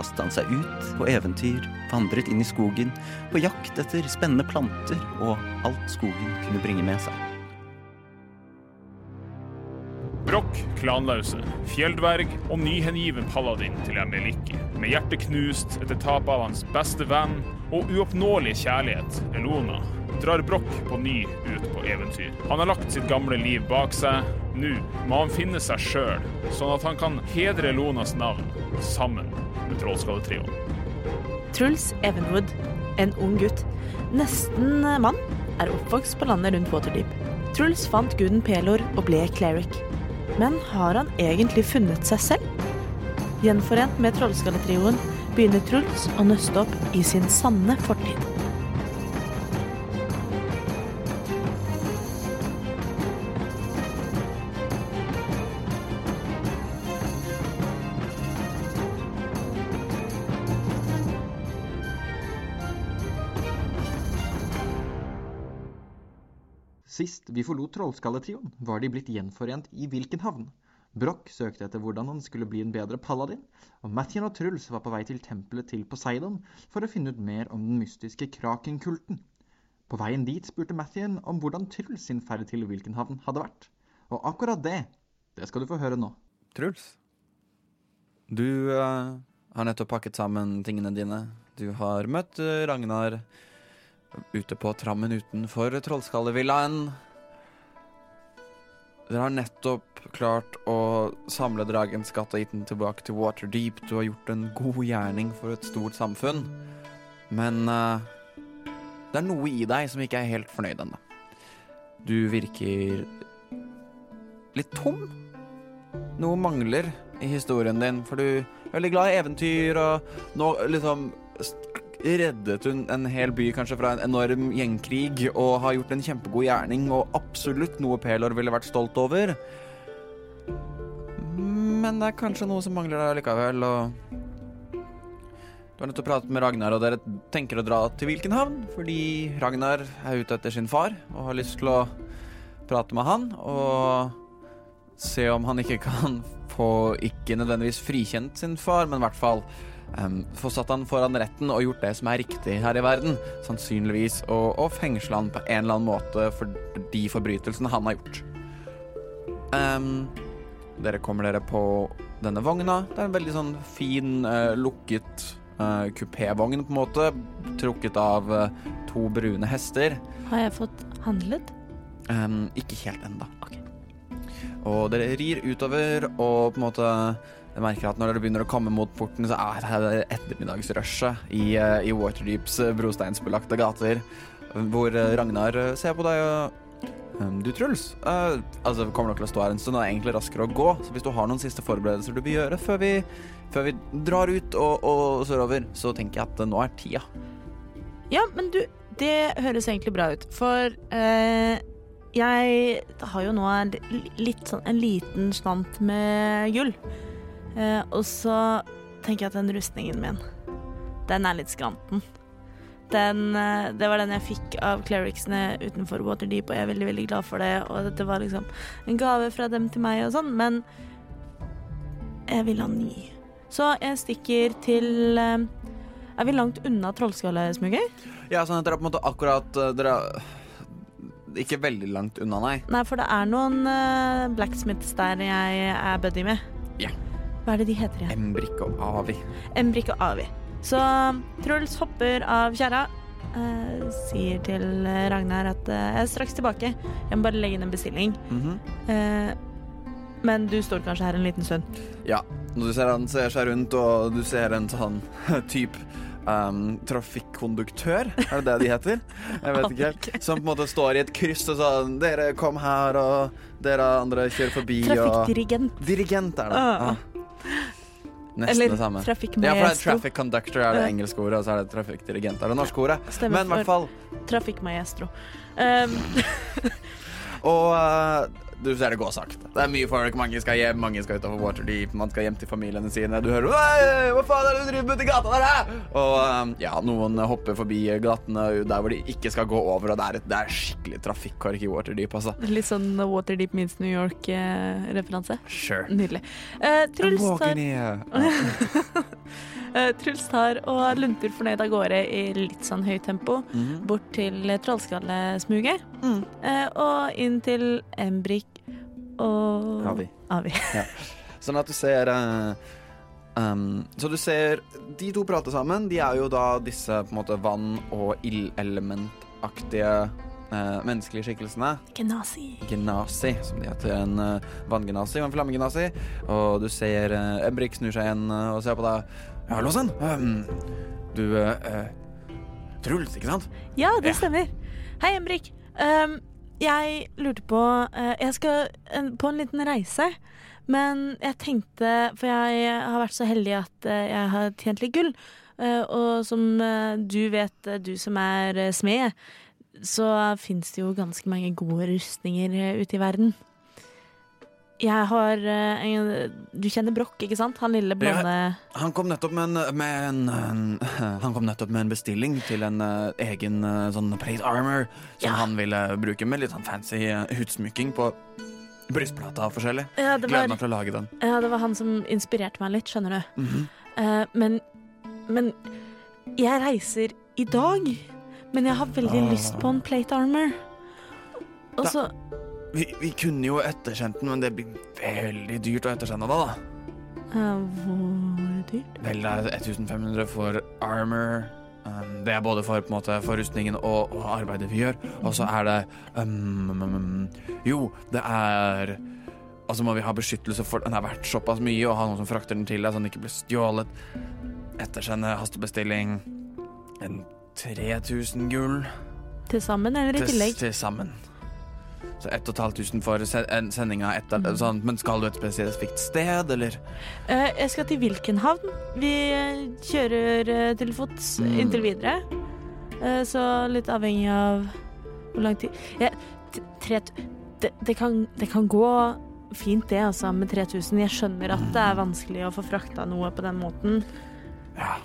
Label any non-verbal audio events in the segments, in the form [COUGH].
kastet han seg ut på eventyr, vandret inn i skogen, på jakt etter spennende planter og alt skogen kunne bringe med seg. Brokk, klanlause, fjelldverg og nyhengiven paladin til Emeliki. Med hjertet knust etter tapet av hans beste venn og uoppnåelige kjærlighet, Elona, drar Brokk på ny ut på eventyr. Han har lagt sitt gamle liv bak seg. Nå må han finne seg sjøl, sånn at han kan hedre Elonas navn sammen Trollskalletrioen. Truls Evenwood, en ung gutt, nesten mann, er oppvokst på landet rundt Waterdeep. Truls fant guden Pelor og ble cleric. Men har han egentlig funnet seg selv? Gjenforent med Trollskalletrioen begynner Truls å nøste opp i sin sanne fortid. Sist vi forlot Trollskalletrioen, var de blitt gjenforent i hvilken havn? Broch søkte etter hvordan han skulle bli en bedre paladin, og Mathien og Truls var på vei til tempelet til Poseidon for å finne ut mer om den mystiske Kraken-kulten. På veien dit spurte Mathien om hvordan Truls sin ferd til hvilken havn hadde vært. Og akkurat det, det skal du få høre nå. Truls, du uh, har nettopp pakket sammen tingene dine. Du har møtt eh, Ragnar ute på trammen utenfor Trollskallevillaen. Dere har nettopp klart å samle dragens skatt og gitt den tilbake til Waterdeep. Du har gjort en god gjerning for et stort samfunn. Men uh, det er noe i deg som ikke er helt fornøyd ennå. Du virker litt tom. Noe mangler i historien din, for du er veldig glad i eventyr, og nå liksom reddet hun en hel by kanskje fra en enorm gjengkrig og har gjort en kjempegod gjerning og absolutt noe Pelor ville vært stolt over. Men det er kanskje noe som mangler der likevel, og Du har nettopp pratet med Ragnar, og dere tenker å dra til hvilken havn? Fordi Ragnar er ute etter sin far og har lyst til å prate med han og se om han ikke kan få ikke nødvendigvis frikjent sin far, men i hvert fall um, få satt han foran retten og gjort det som er riktig her i verden. Sannsynligvis. Og, og fengsle han på en eller annen måte for de forbrytelsene han har gjort. Um, dere kommer dere på denne vogna. Det er en veldig sånn fin, uh, lukket uh, kupévogn, på en måte. Trukket av uh, to brune hester. Har jeg fått handlet? Um, ikke helt ennå. Og dere rir utover, og på en måte jeg merker at når dere begynner å komme mot porten, så er det ettermiddagsrushet i, uh, i Waterdeeps uh, brosteinsbelagte gater, hvor uh, Ragnar ser på deg og um, Du, Truls, uh, altså kommer nok til å stå her en stund, det er egentlig raskere å gå, så hvis du har noen siste forberedelser du bør gjøre før vi, før vi drar ut og, og sørover, så tenker jeg at nå er tida. Ja, men du, det høres egentlig bra ut, for uh, jeg har jo nå en, litt sånn, en liten slant med gull. Eh, og så tenker jeg at den rustningen min, den er litt skranten. Den, eh, det var den jeg fikk av clericsene utenfor Waterdeep, og jeg er veldig veldig glad for det. Og dette var liksom en gave fra dem til meg og sånn, men jeg vil ha ny. Så jeg stikker til eh, Er vi langt unna trollskallesmuger? Ja, sånn at dere er på en måte akkurat uh, Dere er ikke veldig langt unna, nei. Nei, for det er noen blacksmiths der jeg er buddy med. Hva er det de heter igjen? Embrik og Avi. Embrik og Avi. Så Truls hopper av kjerra. eh, sier til Ragnar at eh, jeg er straks tilbake. Jeg må bare legge inn en bestilling. Mhm. Eh, men du står kanskje her en liten stund. Ja. Når du ser han ser seg rundt, og du ser en sånn [LAUGHS] type um, trafikkonduktør, er det det de heter? Jeg vet [LAUGHS] ikke helt. Som på en måte står i et kryss og sånn Dere, kom her, og dere andre kjører forbi, og Trafikkdirigent. Dirigent er det. Ah. Nesten Eller det samme. Ja, for det er traffic conductor er det engelske ordet, og så er det trafikkdirigent er det norske ordet. Stemmer Men i hvert fall Trafikkmaestro. Um, [LAUGHS] Og eh, du ser det går sakte. Det er mye folk, mange skal hjem, mange skal utover Waterdeep, man skal hjem til familiene sine. Du hører «Hei, hva faen er det du driver med ute i gata der, hæ?» Og eh, ja, noen hopper forbi gatene der hvor de ikke skal gå over, og det er, et, det er skikkelig trafikkork i Waterdeep, altså. litt sånn Waterdeep means New York-referanse. Sure. Nydelig. Uh, Truls, tar, [LAUGHS] Truls tar og lunter fornøyd av gårde i litt sånn høyt tempo Mhm. bort til Trollskallesmuget. Mm. Eh, og inn til Embrik og Avi. Avi. [LAUGHS] Sånn at du ser eh, um, Så du ser De to prater sammen. De er jo da disse på en måte vann- og ildelementaktige Uh, menneskelige skikkelsene. Genasi. Genasi, som de heter. En uh, vanngenasi og en flammegenasi. Og du ser uh, Embrik snur seg igjen uh, og ser på deg. Ja, Låsen. Um, du uh, Truls, ikke sant? Ja, det stemmer. Hei, Embrik. Um, jeg lurte på uh, Jeg skal en, på en liten reise. Men jeg tenkte For jeg har vært så heldig at uh, jeg har tjent litt gull. Uh, og som du vet, du som er smed, så fins det jo ganske mange gode rustninger ute i verden. Jeg har eh, en Du kjenner Brokk, ikke sant? Han lille blonde Han kom nettopp med en, med en, [LAUGHS] Han kom nettopp med en bestilling til en eh, egen eh, sånn plate armor som Ja. han ville bruke med litt sånn fancy utsmykking på brystplata og forskjellig. ja det, Gleder meg til å lage den. ja, det var han som inspirerte meg litt, skjønner du. Mm -hmm. uh, men, men jeg reiser i dag. Men jeg har veldig Ah. lyst på en plate armor. Og så vi, vi kunne jo etterkjent den, men det blir veldig dyrt å ettersende da. Hvor dyrt? Vel, det er 1500 for armor. Um, det er både for, måte, for rustningen og, og arbeidet vi gjør. Og så er det um, um, um, Jo, det er Altså må vi ha beskyttelse for Den er verdt såpass mye, og ha noen som frakter den til deg, så den ikke blir stjålet. Ettersende hastebestilling. En 3000 gull Til sammen eller i tillegg? til sammen. Så 1500 for sendinga, en sending av Mm. sånn, Men skal du et spesifikt sted, eller? Eh, jeg skal til hvilken havn? Vi eh, kjører eh, til fots Mm. inntil videre. Så litt avhengig av hvor lang tid ja, tre, det, det, kan, det kan gå fint, det, altså, med 3000. Jeg skjønner at det er vanskelig å få frakta noe på den måten. Ja.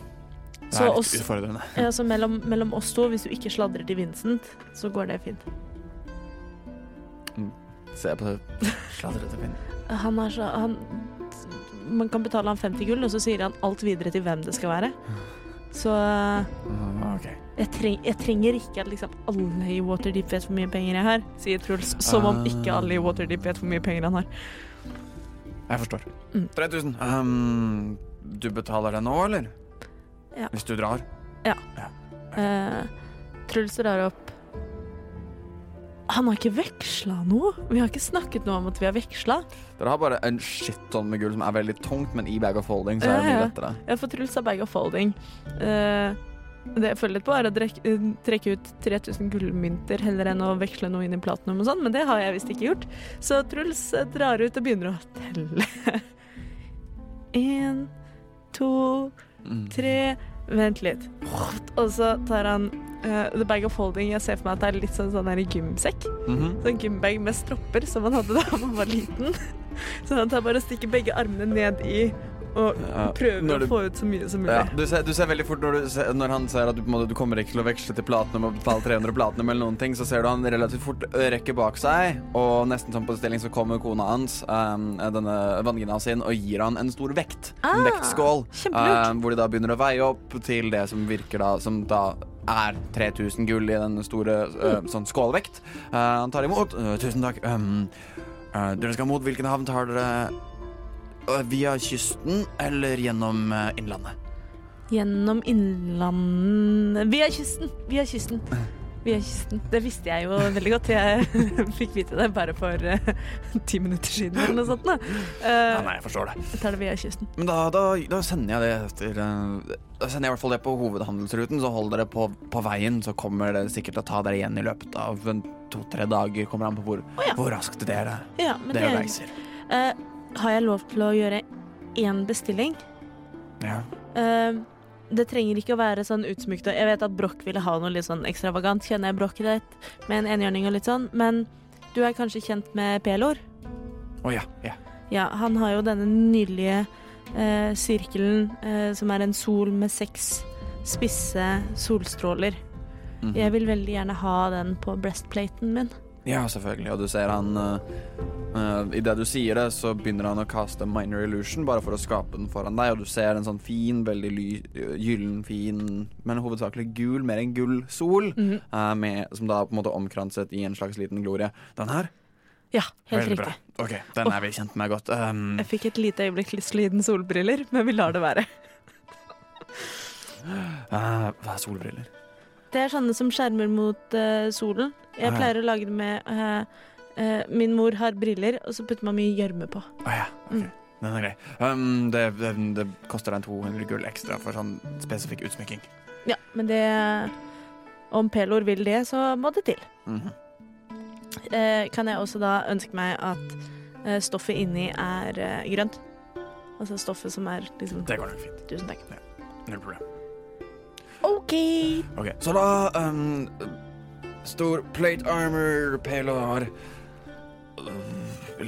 Det Så er litt oss- utfordrende. Ja, så mellom, mellom oss to, hvis du ikke sladrer til Vincent, så går det fint. Se på det sladrete vind. Han er så han, Man kan betale han 50 gull, og så sier han alt videre til hvem det skal være. Så eh, Mm, jeg, treng, jeg trenger ikke at liksom alle i Waterdeep vet hvor mye penger jeg har, sier Truls. Som om Ah. ikke alle i Waterdeep vet hvor mye penger han har. Jeg forstår. Mm. 3000. Um, du betaler det nå, eller? Ja. Hvis du drar? Eh, Truls drar opp Han har ikke veksla noe. Vi har ikke snakket noe om at vi har veksla. Dere har bare en shitton med gull som er veldig tungt, men i bag of folding så er det mye lettere. Ja, for Truls har bag of folding. Uh, det jeg føler litt på, er å drek, eh, trekke ut 3000 gullmynter heller enn å veksle noe inn i platinum og sånn, men det har jeg visst ikke gjort. Så Truls eh, drar ut og begynner å telle. [LAUGHS] Én, to, Mm. Vent litt. Og så tar han uh, the bag of holding. Jeg ser for meg at det er litt sånn sånn her gymsekk. Mhm. Sånn gymbag med stropper som han hadde da man var liten. [LAUGHS] Så han tar bare og stikker begge armene ned i og prøver ja, du- å få ut så mye som mulig. Ja, du, ser, du ser veldig fort når, du ser, når han ser at du, på en måte, du kommer ikke til å veksle til platinum og betale 300 platinum eller noen ting, så ser du han relativt fort rekke bak seg, og nesten som på bestilling så kommer kona hans, um, denne vanngina sin, og gir han en stor vekt. En Ah, vektskål. um, hvor de da begynner å veie opp til det som virker da, som da er 3000 gull i den store uh, sånn skålvekt. Uh, han tar imot. Uh, tusen takk. Um, dere skal mot hvilken havn tar dere? Uh, via kysten eller gjennom uh, innlandet? Gjennom innlandet Via kysten! Via kysten. Via kysten. Det visste jeg jo veldig godt. Jeg [LAUGHS] fikk vite det bare for eh, ti minutter siden eller noe sånt. Eh, Ja, nei, jeg forstår det. jeg tar det via kysten. Men da, da, da sender jeg det etter uh, Da sender jeg i hvert fall det på hovedhandelsruten, så hold dere på, på veien, så kommer det sikkert til å ta dere igjen i løpet av to-tre dager. Kommer an på hvor, oh, ja. hvor raskt dere, Ja, men dere det, reiser. eh, har jeg lov til å gjøre én bestilling? Ja. Uh, det trenger ikke å være sånn utsmykt. Jeg vet at Broch ville ha noe litt sånn ekstravagant, kjenner jeg Broch rett, med en enhjørning og litt sånn, men du er kanskje kjent med Pelor? Å ja. ja. Ja, han har jo denne nydelige uh, sirkelen uh, som er en sol med seks spisse solstråler. Mhm. Jeg vil veldig gjerne ha den på breastplaten min. Ja, selvfølgelig. Og du ser han uh, uh, Idet du sier det, så begynner han å kaste minor illusion bare for å skape den foran deg, og du ser en sånn fin, veldig ly, gyllen, fin, men hovedsakelig gul, mer enn gull sol, Mhm. uh, med, som da på en måte omkranset i en slags liten glorie. Den her? Ja, helt Veldig riktig. bra. OK, den er vi kjent med godt. Um, Jeg fikk et lite øyeblikk lyst til å gi den solbriller, men vi lar det være. uh, hva er solbriller? Det er sånne som skjermer mot uh, solen. Jeg Ah, ja. pleier å lage det med uh, uh, Min mor har briller, og så putter man mye gjørme på. Ah, ja. okay. Mm. Den er grei. Um, det, det, det koster deg 200 gull ekstra for sånn spesifikk utsmykking. Ja, men det Om Pelor vil det, så må det til. Mhm. Eh, kan jeg også da ønske meg at stoffet inni er grønt? Altså stoffet som er liksom Det går nok fint. Tusen takk. Null problem. OK. Ok, så da um, Stor plate armor, pelar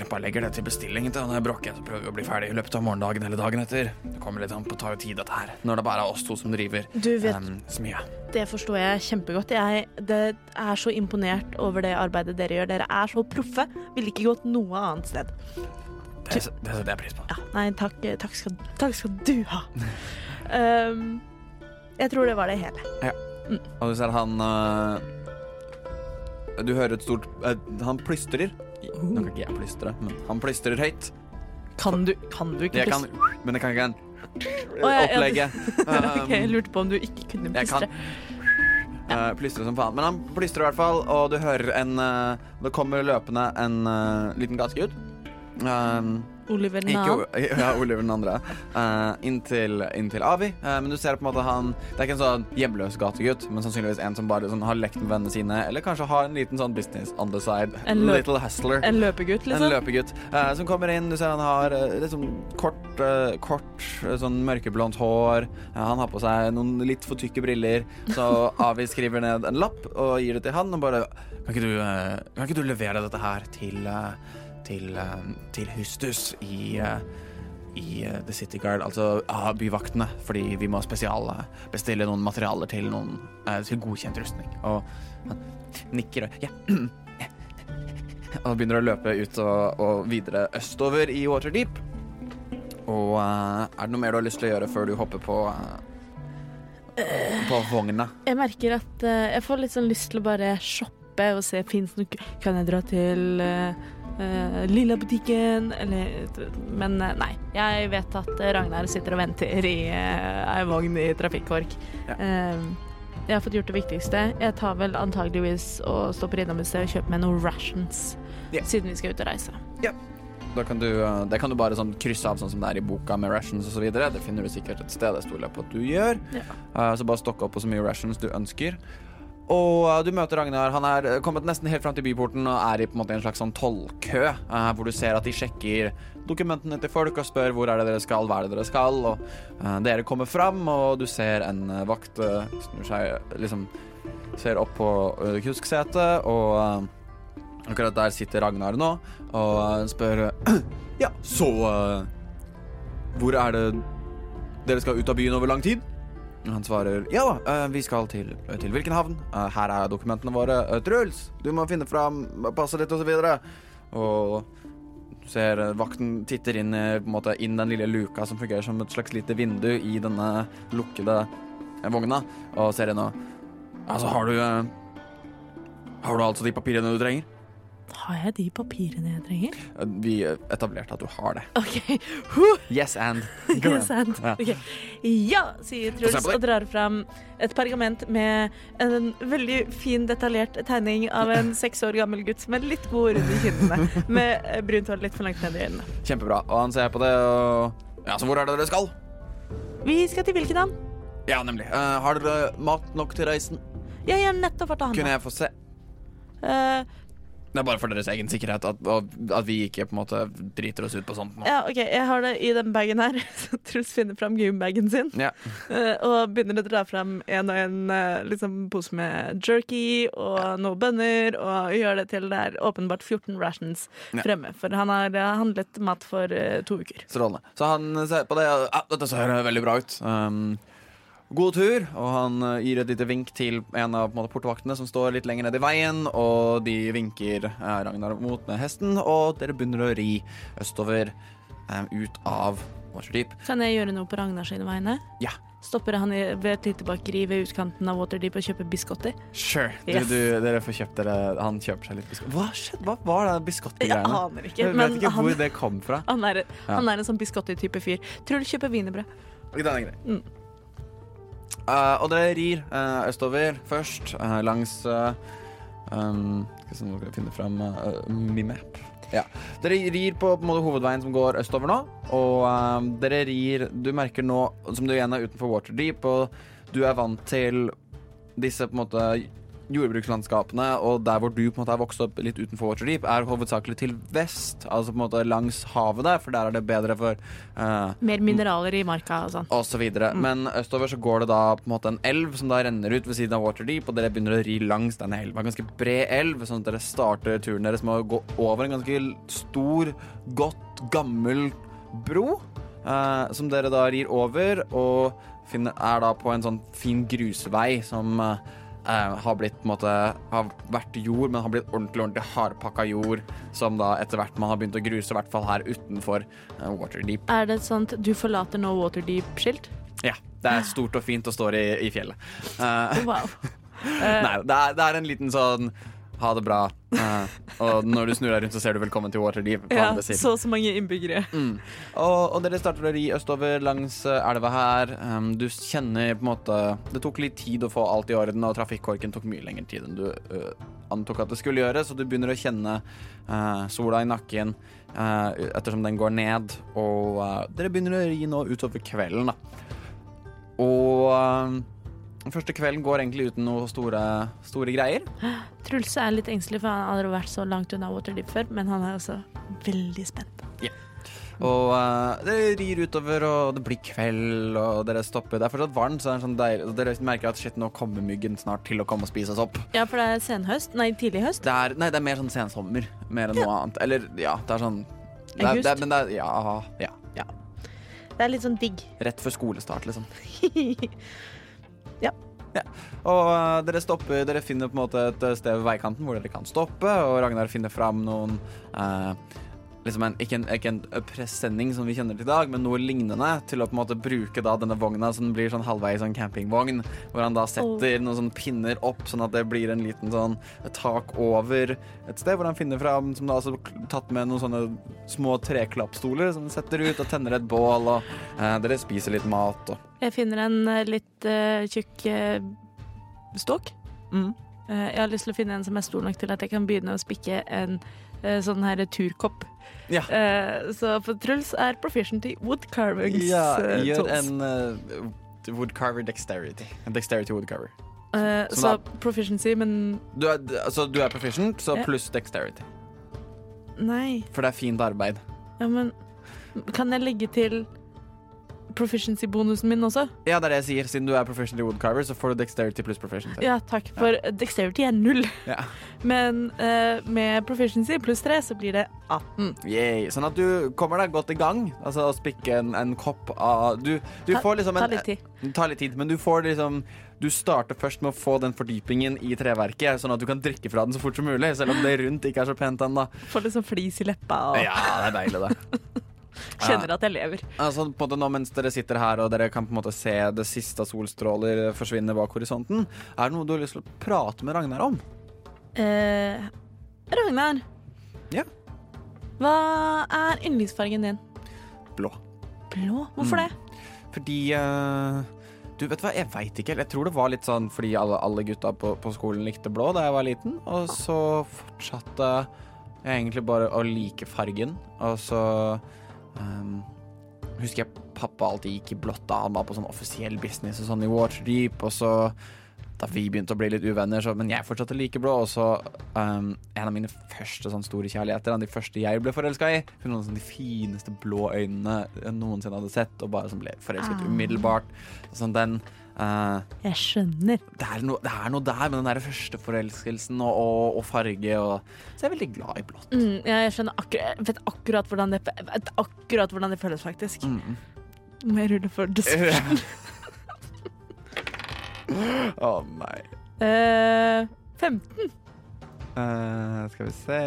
bare legger det til bestillingen til denne brokken, så prøver vi å bli ferdig i løpet av morgendagen eller dagen etter. Det kommer litt an på tar jo tid, dette her. Når det bare er oss to som driver Du vet, um, så mye. det forstår jeg kjempegodt. Jeg det er så imponert over det arbeidet dere gjør. Dere er så proffe. Ville ikke gått noe annet sted. Det, det setter jeg pris på. Ja, nei, takk, takk, skal, takk skal du ha. Um, [LAUGHS] jeg tror det var det hele. Og du ser han uh, Du hører et stort uh, Han plystrer. Nå kan ikke jeg plystre, men han plystrer høyt. Kan du, kan du ikke plystre? men jeg kan ikke en ja, ja, Opplegget. Ok, [LAUGHS] jeg Um, lurte på om du ikke kunne Jeg kan plystre. uh, plystre som faen. Men han plystrer i hvert fall, og du hører en uh, Det kommer løpende en uh, liten gategutt. Um, Oliver den andre. Ja, Oliver den andre. Uh, inntil, inntil, Avi. Uh, men du ser på en måte han Det er ikke en sånn hjemløs gategutt, men sannsynligvis en som bare sånn, har lekt med vennene sine, eller kanskje har en liten sånn business on the side. En Little hustler. En løpegutt, En liksom? løpegutt uh, som kommer inn. Du ser han har eh, sånn kort, eh, kort eh, sånn mørkeblondt hår. Eh, han har på seg noen litt for tykke briller. Så [LAUGHS] Avi skriver ned en lapp og gir det til han og bare Kan ikke du, eh, kan ikke du levere dette her til eh, til, eh, til Hustus i eh, i eh, The City Guard, altså av byvaktene, fordi vi må spesialbestille noen materialer til noen til godkjent rustning. Og han nikker og ja. [CLEARS THROAT] Og begynner å løpe ut og, og videre østover i Waterdeep. Og er det noe mer du har lyst til å gjøre før du hopper på på vogna? Jeg merker at uh, jeg får litt sånn lyst til å bare shoppe og se fins det noe Kan jeg dra til uh, Lilla butikken, eller Men eh, nei. Jeg vet at eh, Ragnar sitter og venter i uh, ei vogn i trafikkork. Ja. Uh, jeg har fått gjort det viktigste. Jeg tar vel antageligvis og stopper innom et sted og kjøper meg noen rations. Ja. Siden vi skal ut og reise. Da kan du, eh, det kan du bare sånn krysse av sånn som det er i boka med rations osv. Det finner du sikkert et sted. Det stoler jeg på at du gjør. Ja. Uh, så bare stokke opp på så mye rations du ønsker. Og eh, du møter Ragnar. Han er eh, kommet nesten helt fram til byporten og er i en en slags sånn tollkø, eh, hvor du ser at de sjekker dokumentene til folk og spør hvor er det dere skal, hva er det dere skal. Og dere kommer fram, og du ser en vakt snur seg liksom Ser opp på kusksetet, og akkurat der sitter Ragnar nå og spør [CLEARS THROAT] Ja, så Hvor er det dere skal ut av byen over lang tid? Han svarer ja, da, vi skal til, til hvilken havn? Eh, her er dokumentene våre. Truls, du må finne fram passet ditt. Og, og du ser eh, vakten titter inn, måte, inn den lille luka som fungerer som et slags lite vindu i denne lukkede eh, vogna, og ser inn og Altså, har du eh, Har du altså de papirene du trenger? Har jeg de papirene jeg trenger? Vi etablerte at du har det. OK. Huh. Yes and. Go [LAUGHS] Yes, and. Okay. Ok. ja, sier Truls og drar fram et pergament med en veldig fin, detaljert tegning av en [LAUGHS] seks år gammel gutt med litt god ord i kinnene, med eh, brunt hår litt for langt ned i øynene. Kjempebra. Og han ser på det og Ja, så hvor er det dere skal? Vi skal til hvilken havn? Ja, nemlig. Uh, har dere mat nok til reisen? Jeg har nettopp vært og Kunne jeg få se? Eh, Det er bare for deres egen sikkerhet at, at vi ikke på en måte driter oss ut på sånt nå. Ja, ok, jeg har det i den bagen her. [LAUGHS] Så Truls finner fram gymbagen sin Ja. eh, og begynner å dra fram en og en eh, liksom, pose med jerky og noen bønner, og gjør det til det er åpenbart 14 rations Ja. fremme. For han har eh, handlet mat for to uker. Strålende. Så han ser på det og ja, dette ser veldig bra ut. Um, god tur. Og han uh, gir et lite vink til en av en måte, portvaktene som står litt lenger ned i veien, og de vinker uh, Ragnar mot med hesten, og dere begynner å ri østover um, ut av Waterdeep. Kan jeg gjøre noe på Ragnars sine vegne? Ja. Stopper han i, ved et lite bakeri ved utkanten av Waterdeep og kjøper biscotti? Sure. Du, Yes. du, dere får kjøpt dere Han kjøper seg litt biskotter Hva skjedde? Hva var det Jeg aner ikke, Jeg men vet ikke han, hvor det kom fra. han, er, han er en sånn biscotti-type fyr. Truls kjøper wienerbrød. Den er grei. Mm. Eh, og dere rir uh, østover først, uh, langs um, Skal vi se om dere finner finne fram uh, Mimap. Ja. Dere rir på, på måte, hovedveien som går østover nå, og dere rir Du merker nå, som du igjen er utenfor Waterdeep, og du er vant til disse på en måte jordbrukslandskapene, og der hvor du på en måte har vokst opp litt utenfor Waterdeep, er hovedsakelig til vest, altså på en måte langs havet der, for der er det bedre for uh, Mer mineraler i marka og sånn. og så videre. Men østover så går det da på en måte en elv som da renner ut ved siden av Waterdeep, og dere begynner å ri langs denne elva. En ganske bred elv, sånn at dere starter turen deres med å gå over en ganske stor, godt, gammel bro. uh, som dere da rir over, og finner, er da på en sånn fin grusvei som eh, eh, har blitt på en måte Har vært jord, men har blitt ordentlig ordentlig hardpakka jord, som da etter hvert man har begynt å gruse, i hvert fall her utenfor eh, Waterdeep. Er det et sånt 'du forlater nå Waterdeep'-skilt? Ja. Det er stort og fint og står i, i fjellet. Eh, Wow. [LAUGHS] nei, det er, det er en liten sånn ha det bra. Uh, og når du snur deg rundt, så ser du 'velkommen til på Ja, så og så mange innbyggere. Mm. Og, og dere starter å ri østover langs eh, elva her. Um, du kjenner på en måte Det tok litt tid å få alt i orden, og trafikkorken tok mye lengre tid enn du uh, antok at det skulle gjøre, så du begynner å kjenne uh, sola i nakken ettersom den går ned, og dere begynner å ri nå utover kvelden, da. Og den første kvelden går egentlig uten noe store, store greier. [GASPS] Truls er litt engstelig, for han har aldri vært så langt unna Waterdeep før, men han er også veldig spent. Og uh, dere rir utover, og det blir kveld, og dere stopper. Det er fortsatt varmt, så er sånn dere merker at shit, nå kommer myggen snart til å komme og spise oss opp. Ja, for det er senhøst. Nei, tidlig høst. Det er, nei, det er mer sånn sensommer, mer enn noe annet. Eller ja, det er sånn det er, det er, Men det er ja, ja, ja. Det er litt sånn digg. Rett før skolestart, liksom. [LAUGHS] Ja. Og uh, dere stopper, dere finner på en måte et sted ved veikanten hvor dere kan stoppe, og Ragnar finner fram noen eh, liksom en, ikke, en, ikke en presenning som vi kjenner til i dag, men noe lignende, til å på en måte bruke da denne vogna som blir sånn halvveis sånn campingvogn, hvor han da setter noen sånne pinner opp, sånn at det blir en liten sånn tak over et sted, hvor han finner fram, som da altså tatt med noen sånne små treklappstoler, som han setter ut og tenner et bål, og eh, dere spiser litt mat, og Jeg finner en eh, litt uh, tjukk uh, stokk. Mm. Uh, jeg har lyst til å finne en som er stor nok til at jeg kan begynne å spikke en sånn her turkopp. Ja. Eh, så for Truls er proficient i woodcarvings. Ja, eh, gjør en uh, woodcarver dexterity. En dexterity woodcarver. Uh, så da- proficiency, men Du er, altså, du er proficient, så Ja. pluss dexterity. nei. For det er fint arbeid. Ja, men kan jeg legge til proficiency-bonusen min også? Ja, det er det jeg sier. Siden du er proficient i woodcarver, så får du dexterity pluss proficiency. Ja, takk. For dexterity er null. Ja. Men uh, med proficiency pluss tre så blir det 18. Yay. Sånn at du kommer deg godt i gang. Altså å spikke en, en kopp av Du, du Ta- får liksom en Ta litt tid. Ta litt tid, men du får liksom Du starter først med å få den fordypingen i treverket, sånn at du kan drikke fra den så fort som mulig, selv om det rundt ikke er så pent ennå. Får liksom flis i leppa og Ja, det er deilig, det. [LAUGHS] kjenner at jeg lever. Altså, på det nå Mens dere sitter her og dere kan på en måte se det siste av solstråler forsvinne bak horisonten, er det noe du har lyst til å prate med Ragnar om? Eh, Ragnar. Ja. Hva er yndlingsfargen din? Blå. Blå? Hvorfor Mm. det? Fordi eh, Du, vet hva, jeg veit ikke helt. Jeg tror det var litt sånn fordi alle, alle gutta på, på skolen likte blå da jeg var liten, og så fortsatte jeg egentlig bare å like fargen, og så ehm, husker jeg pappa alltid gikk i blått da han var på sånn offisiell business og sånn i Waterdeep, og så da vi begynte å bli litt uvenner, så, men jeg fortsatte like blå. Og så um, en av mine første sånn store kjærligheter, de første jeg ble forelska i. Hun hadde sånn de fineste blå øynene jeg noensinne hadde sett, og bare sånn ble forelsket Ah. umiddelbart. Sånn den eh, Jeg skjønner. det, er noe, det er noe der med den der første forelskelsen og, og, og farge og Så jeg er veldig glad i blått. Mm, jeg skjønner akkurat, vet akkurat hvordan det, vet akkurat hvordan det føles, faktisk. Mm. Må jeg rulle for [LAUGHS] deception? Å nei. Uh, 15. Uh, skal vi se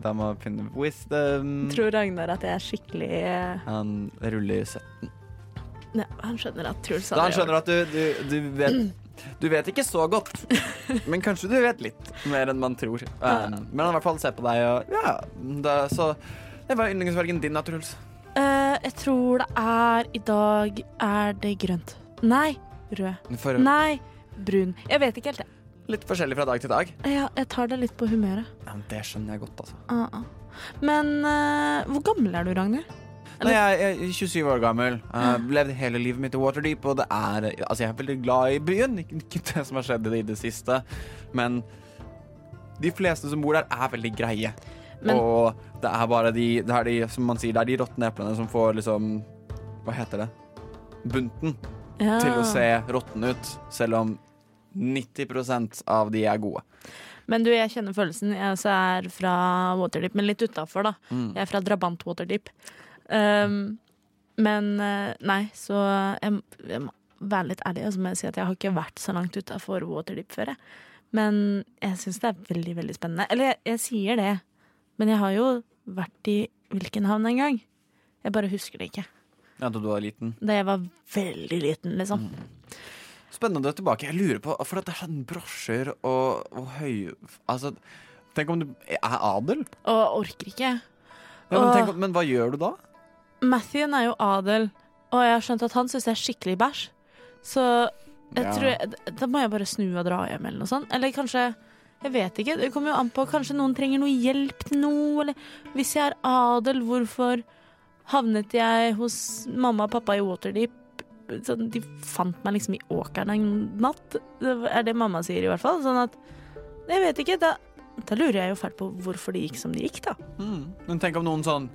Da må vi finne wisdom. Tror Ragnar at jeg er skikkelig eh, Han ruller 17. ja, Han skjønner at Truls Da han skjønner at du, du, du vet Du vet ikke så godt, men kanskje du vet litt mer enn man tror. Um, men han i hvert fall ser på deg og Ja, det, så Det var yndlingsfargen din, da, Truls. Uh, Jeg tror det er I dag er det grønt. Nei, rød. For Nei, brun. Jeg vet ikke helt, jeg. litt forskjellig fra dag til dag. Ja, jeg tar det litt på humøret. Ja, men det skjønner jeg godt, altså. Uh -uh. Men eh, hvor gammel er du, Ragnar? Nei, jeg jeg er 27 år gammel. Uh, levd hele livet mitt i Waterdeep, og det er Altså, jeg er veldig glad i byen. Ikke, det som har skjedd i det siste, men de fleste som bor der, er veldig greie. Men- og det er bare de, det er de Som man sier, det er de råtne eplene som får liksom Hva heter det? Bunten Ja. til å se råtne ut, selv om 90% av de er gode. Men du, jeg kjenner følelsen. Jeg er fra Waterdeep, men litt utafor, da. Mm. Jeg er fra Drabant Waterdeep. Um, men eh, nei, så jeg, jeg må være litt ærlig, og altså, må si at jeg har ikke vært så langt utafor Waterdeep før, jeg. Men jeg syns det er veldig, veldig spennende. Eller jeg, jeg sier det, men jeg har jo vært i hvilken havn en gang? Jeg bare husker det ikke. Ja, da du var liten. Da jeg var veldig liten, liksom. Spennende å tilbake. Jeg lurer på, for det er sånn brosjer og, og høy... Altså, tenk om du er adel? Og orker ikke. Ja, men, om- men hva gjør du da? Matthew er jo adel, og jeg har skjønt at han syns jeg er skikkelig bæsj. Så jeg Ja. tror jeg, da må jeg bare snu og dra hjem, eller noe sånt. Eller kanskje Jeg vet ikke. Det kommer jo an på. Kanskje noen trenger noe hjelp til noe, eller Hvis jeg er adel, hvorfor havnet jeg hos mamma og pappa i Waterdeep? Sånn, de fant meg liksom i åkeren en natt. Det er det mamma sier, i hvert fall. Sånn at Jeg vet ikke. Da, da lurer jeg jo fælt på hvorfor det gikk som det gikk, da. Mm. Men tenk om noen sånn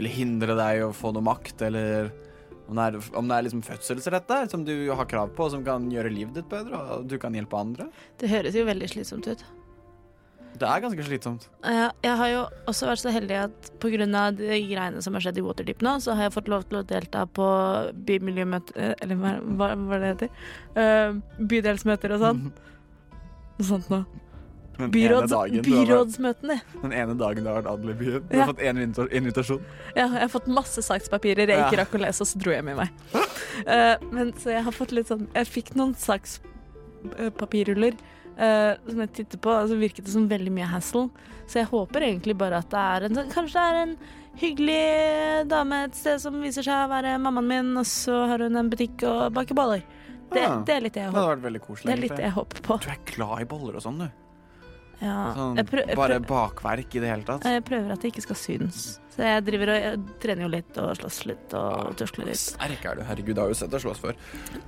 ville hindre deg å få noe makt, eller om det er, om det er liksom fødselsrett der som du har krav på, som kan gjøre livet ditt bedre, og du kan hjelpe andre. Det høres jo veldig slitsomt ut. Det er ganske slitsomt. Jeg har jo også vært så heldig at pga. de greiene som har skjedd i Waterdeep nå, så har jeg fått lov til å delta på bymiljømøter eh, Eller hva, hva det heter? Eh, bydelsmøter og sånn. [LAUGHS] Noe sånt noe. Den Byråds, byrådsmøtene. den ene dagen du har vært adel i byen. Du Ja. har fått én invitasjon. Ja, jeg har fått masse sakspapirer jeg ikke rakk å lese, og så dro jeg med meg. Uh, men så jeg har fått litt sånn Jeg fikk noen sakspapirruller Uh, som jeg titter på, så virket det som veldig mye hassle. Så jeg håper egentlig bare at det er en sånn Kanskje det er en hyggelig dame et sted som viser seg å være mammaen min, og så har hun en butikk og baker boller. Det, Ja. det er litt det jeg håper, vært det er litt det jeg håper på. Du er glad i boller og sånn, du. Ja. Sånn, Jeg, prøv, jeg, bare bakverk i det hele tatt. jeg prøver at det ikke skal synes. Så jeg driver og jeg trener jo litt og slåss litt og tusler litt. Sterk er du. Herregud, jeg har jo sett deg slåss før.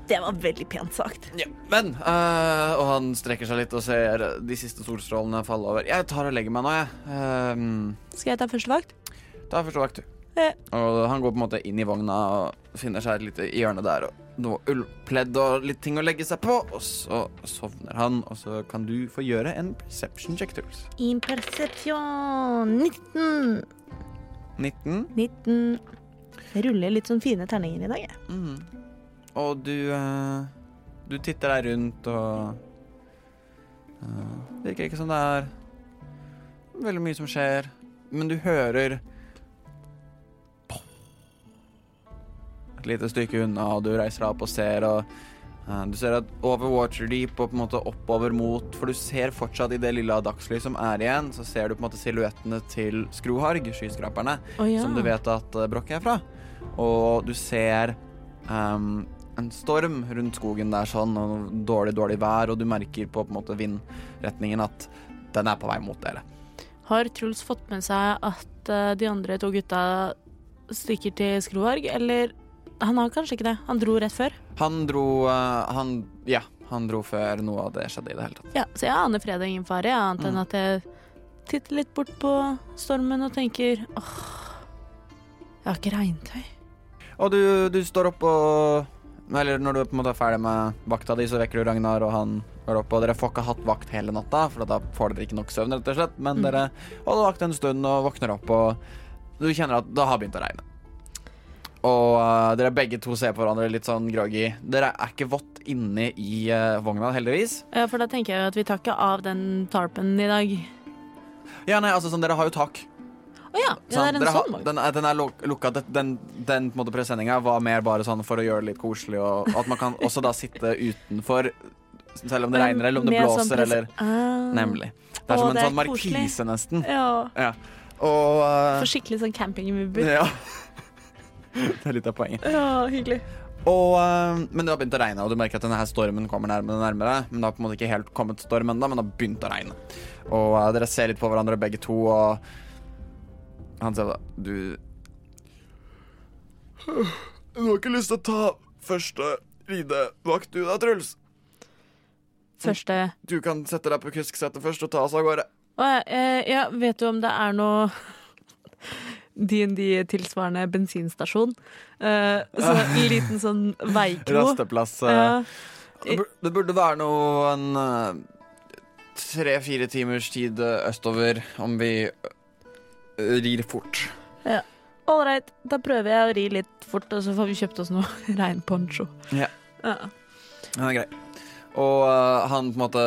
Det var veldig pent sagt. Ja, men øh, Og han strekker seg litt og ser de siste solstrålene falle over. Jeg tar og legger meg nå, jeg. Um, Skal jeg ta første vakt? Ta første vakt, du. Ja. Og han går på en måte inn i vogna og finner seg et lite hjørne der og noe ullpledd og litt ting å legge seg på. Og så sovner han, og så kan du få gjøre en perception check, Truls. Imperception 19. 19. 19. Jeg ruller litt sånn fine terninger i dag, jeg. Mm. Og du uh, Du titter deg rundt og uh, Det virker ikke som det er veldig mye som skjer, men du hører et lite stykke unna, og du reiser deg opp og ser, og uh, du ser at over Waterdeep og på en måte oppover mot For du ser fortsatt i det lille dagslyset som er igjen, så ser du på en måte silhuettene til Skroharg, skyskraperne oh, ja. som du vet at uh, Brokk er fra. Og du ser um, en storm rundt skogen der sånn, og dårlig, dårlig vær, og du merker på, på en måte vindretningen at den er på vei mot dere. Har Truls fått med seg at uh, de andre to gutta stikker til Skroharg, eller han har kanskje ikke det. Han dro rett før. Han dro eh, Han Ja, han dro før noe av det skjedde i det hele tatt. Ja, Så jeg aner fred og ingen fare, ja, annet enn Mm. at jeg titter litt bort på stormen og tenker åh, jeg har ikke regntøy. Og du, du står opp og Eller når du på en måte er ferdig med vakta di, så vekker du Ragnar, og han går opp. Og dere får ikke hatt vakt hele natta, for da får dere ikke nok søvn, rett og slett. Men Mm. dere holder vakt en stund og våkner opp, og du kjenner at det har begynt å regne. Og uh, dere begge to ser på hverandre litt sånn groggy. Dere er ikke vått inne i uh, vogna, heldigvis. Ja, for da tenker jeg at vi tar ikke av den tarpen i dag. Ja, nei, altså sånn, dere har jo tak. Å ja, ja, det er en sånn har- sånn. Den, den er luk- lukka. Den, den, den på en måte presenninga var mer bare sånn for å gjøre det litt koselig, og at man kan også da sitte utenfor selv om det regner eller om det sånn blåser eller Ah. Nemlig. Det er Å, som en er sånn markise, nesten. Ja. Ja. Og uh, For skikkelig sånn campingvibber. Ja. Det er litt av poenget. Ja, hyggelig. Og, eh, men det har begynt å regne, og du merker at denne her stormen kommer nærmere og nærmere. Men det har på en måte ikke helt kommet storm ennå, men det har begynt å regne. Og eh, dere ser litt på hverandre begge to, og han sier da Du Du har ikke lyst til å ta første ridevakt, du da, Truls? Første Du kan sette deg på kusksetet først og ta oss av gårde. Å ja, eh, ja, vet du om det er noe DND-tilsvarende bensinstasjon? Uh, så en liten sånn veikro. Rasteplass. Uh, Det burde være noe en eh, tre-fire timers tid østover om vi rir fort. Ja. Ålreit, da prøver jeg å ri litt fort, og så får vi kjøpt oss noe [LAUGHS] regnponcho. Ja. Ja. Den er grei. Og uh, han på en måte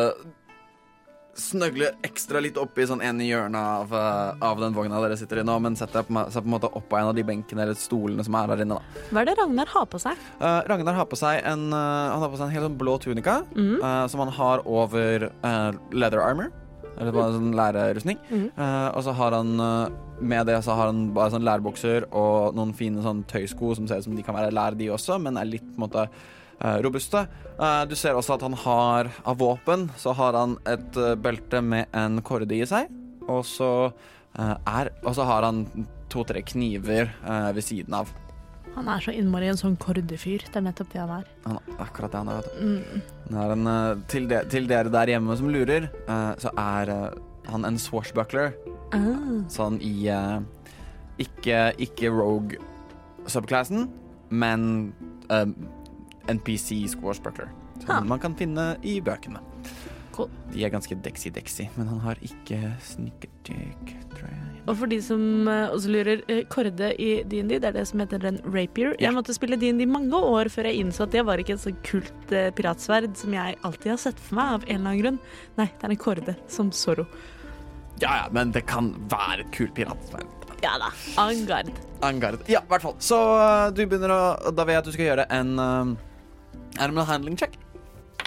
snøgler ekstra litt opp i en i hjørne av, eh, av den vogna dere sitter i nå, men setter seg på, på en måte opp av en av de benkene eller stolene som er der inne. da. Hva er det Ragnar har på seg? Uh, Ragnar har på seg en, uh, han har på seg en helt sånn blå tunika mm. uh, som han har over leather armor. Eller bare sånn lærerrustning. Mm. Og så har han med det så har han bare sånn lærbukser og noen fine sånn tøysko som ser ut som de kan være lær, de også, men er litt på en måte robuste. Eh, du ser også at han har av våpen så har han et eh, belte med en korde i seg, og så eh, er Og så har han to-tre kniver eh, ved siden av. Han er så innmari en sånn kordefyr. Det er nettopp det han er. Han, akkurat det han er, vet du. Mm. Han er en, eh, til, de, til dere der hjemme som lurer, eh, så er eh, han en swashbuckler. Ah. Sånn i eh, Ikke, ikke Rogue subclassen, men eh, NPC squashbuckler. Som Ha. man kan finne i bøkene. Cool. De er ganske dexy-dexy, men han har ikke snikkerdyk, tror jeg. Og for de som eh, også lurer, kårde i D&D, det er det som heter en rapier. Ja. Jeg måtte spille D&D mange år før jeg innså at det var ikke et så kult eh, piratsverd som jeg alltid har sett for meg, av en eller annen grunn. Nei, det er en kårde, som Zorro. Ja ja, men det kan være et kult piratsverd. Ja da, Angard. Angard. Ja, i hvert fall. Så eh, du begynner å Da vet jeg at du skal gjøre en animal handling check.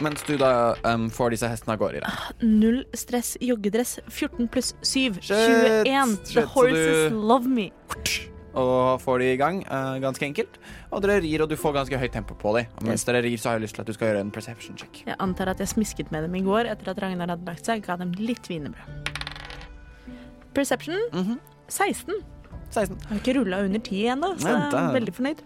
Mens du da um, får disse hestene av gårde. Null stress, joggedress, 14 pluss 7, Shit, 21. shit, The horses du- love me. Og får de i gang, uh, ganske enkelt. Og dere rir, og du får ganske høyt tempo på dem. Og mens dere rir, så har jeg lyst til at du skal gjøre en perception check. Jeg antar at jeg smisket med dem i går etter at Ragnar hadde lagt seg, ga dem litt wienerbrød. Perception Mhm. 16. 16. Jeg har ikke rulla under 10 ennå, så Nei, jeg er- veldig fornøyd.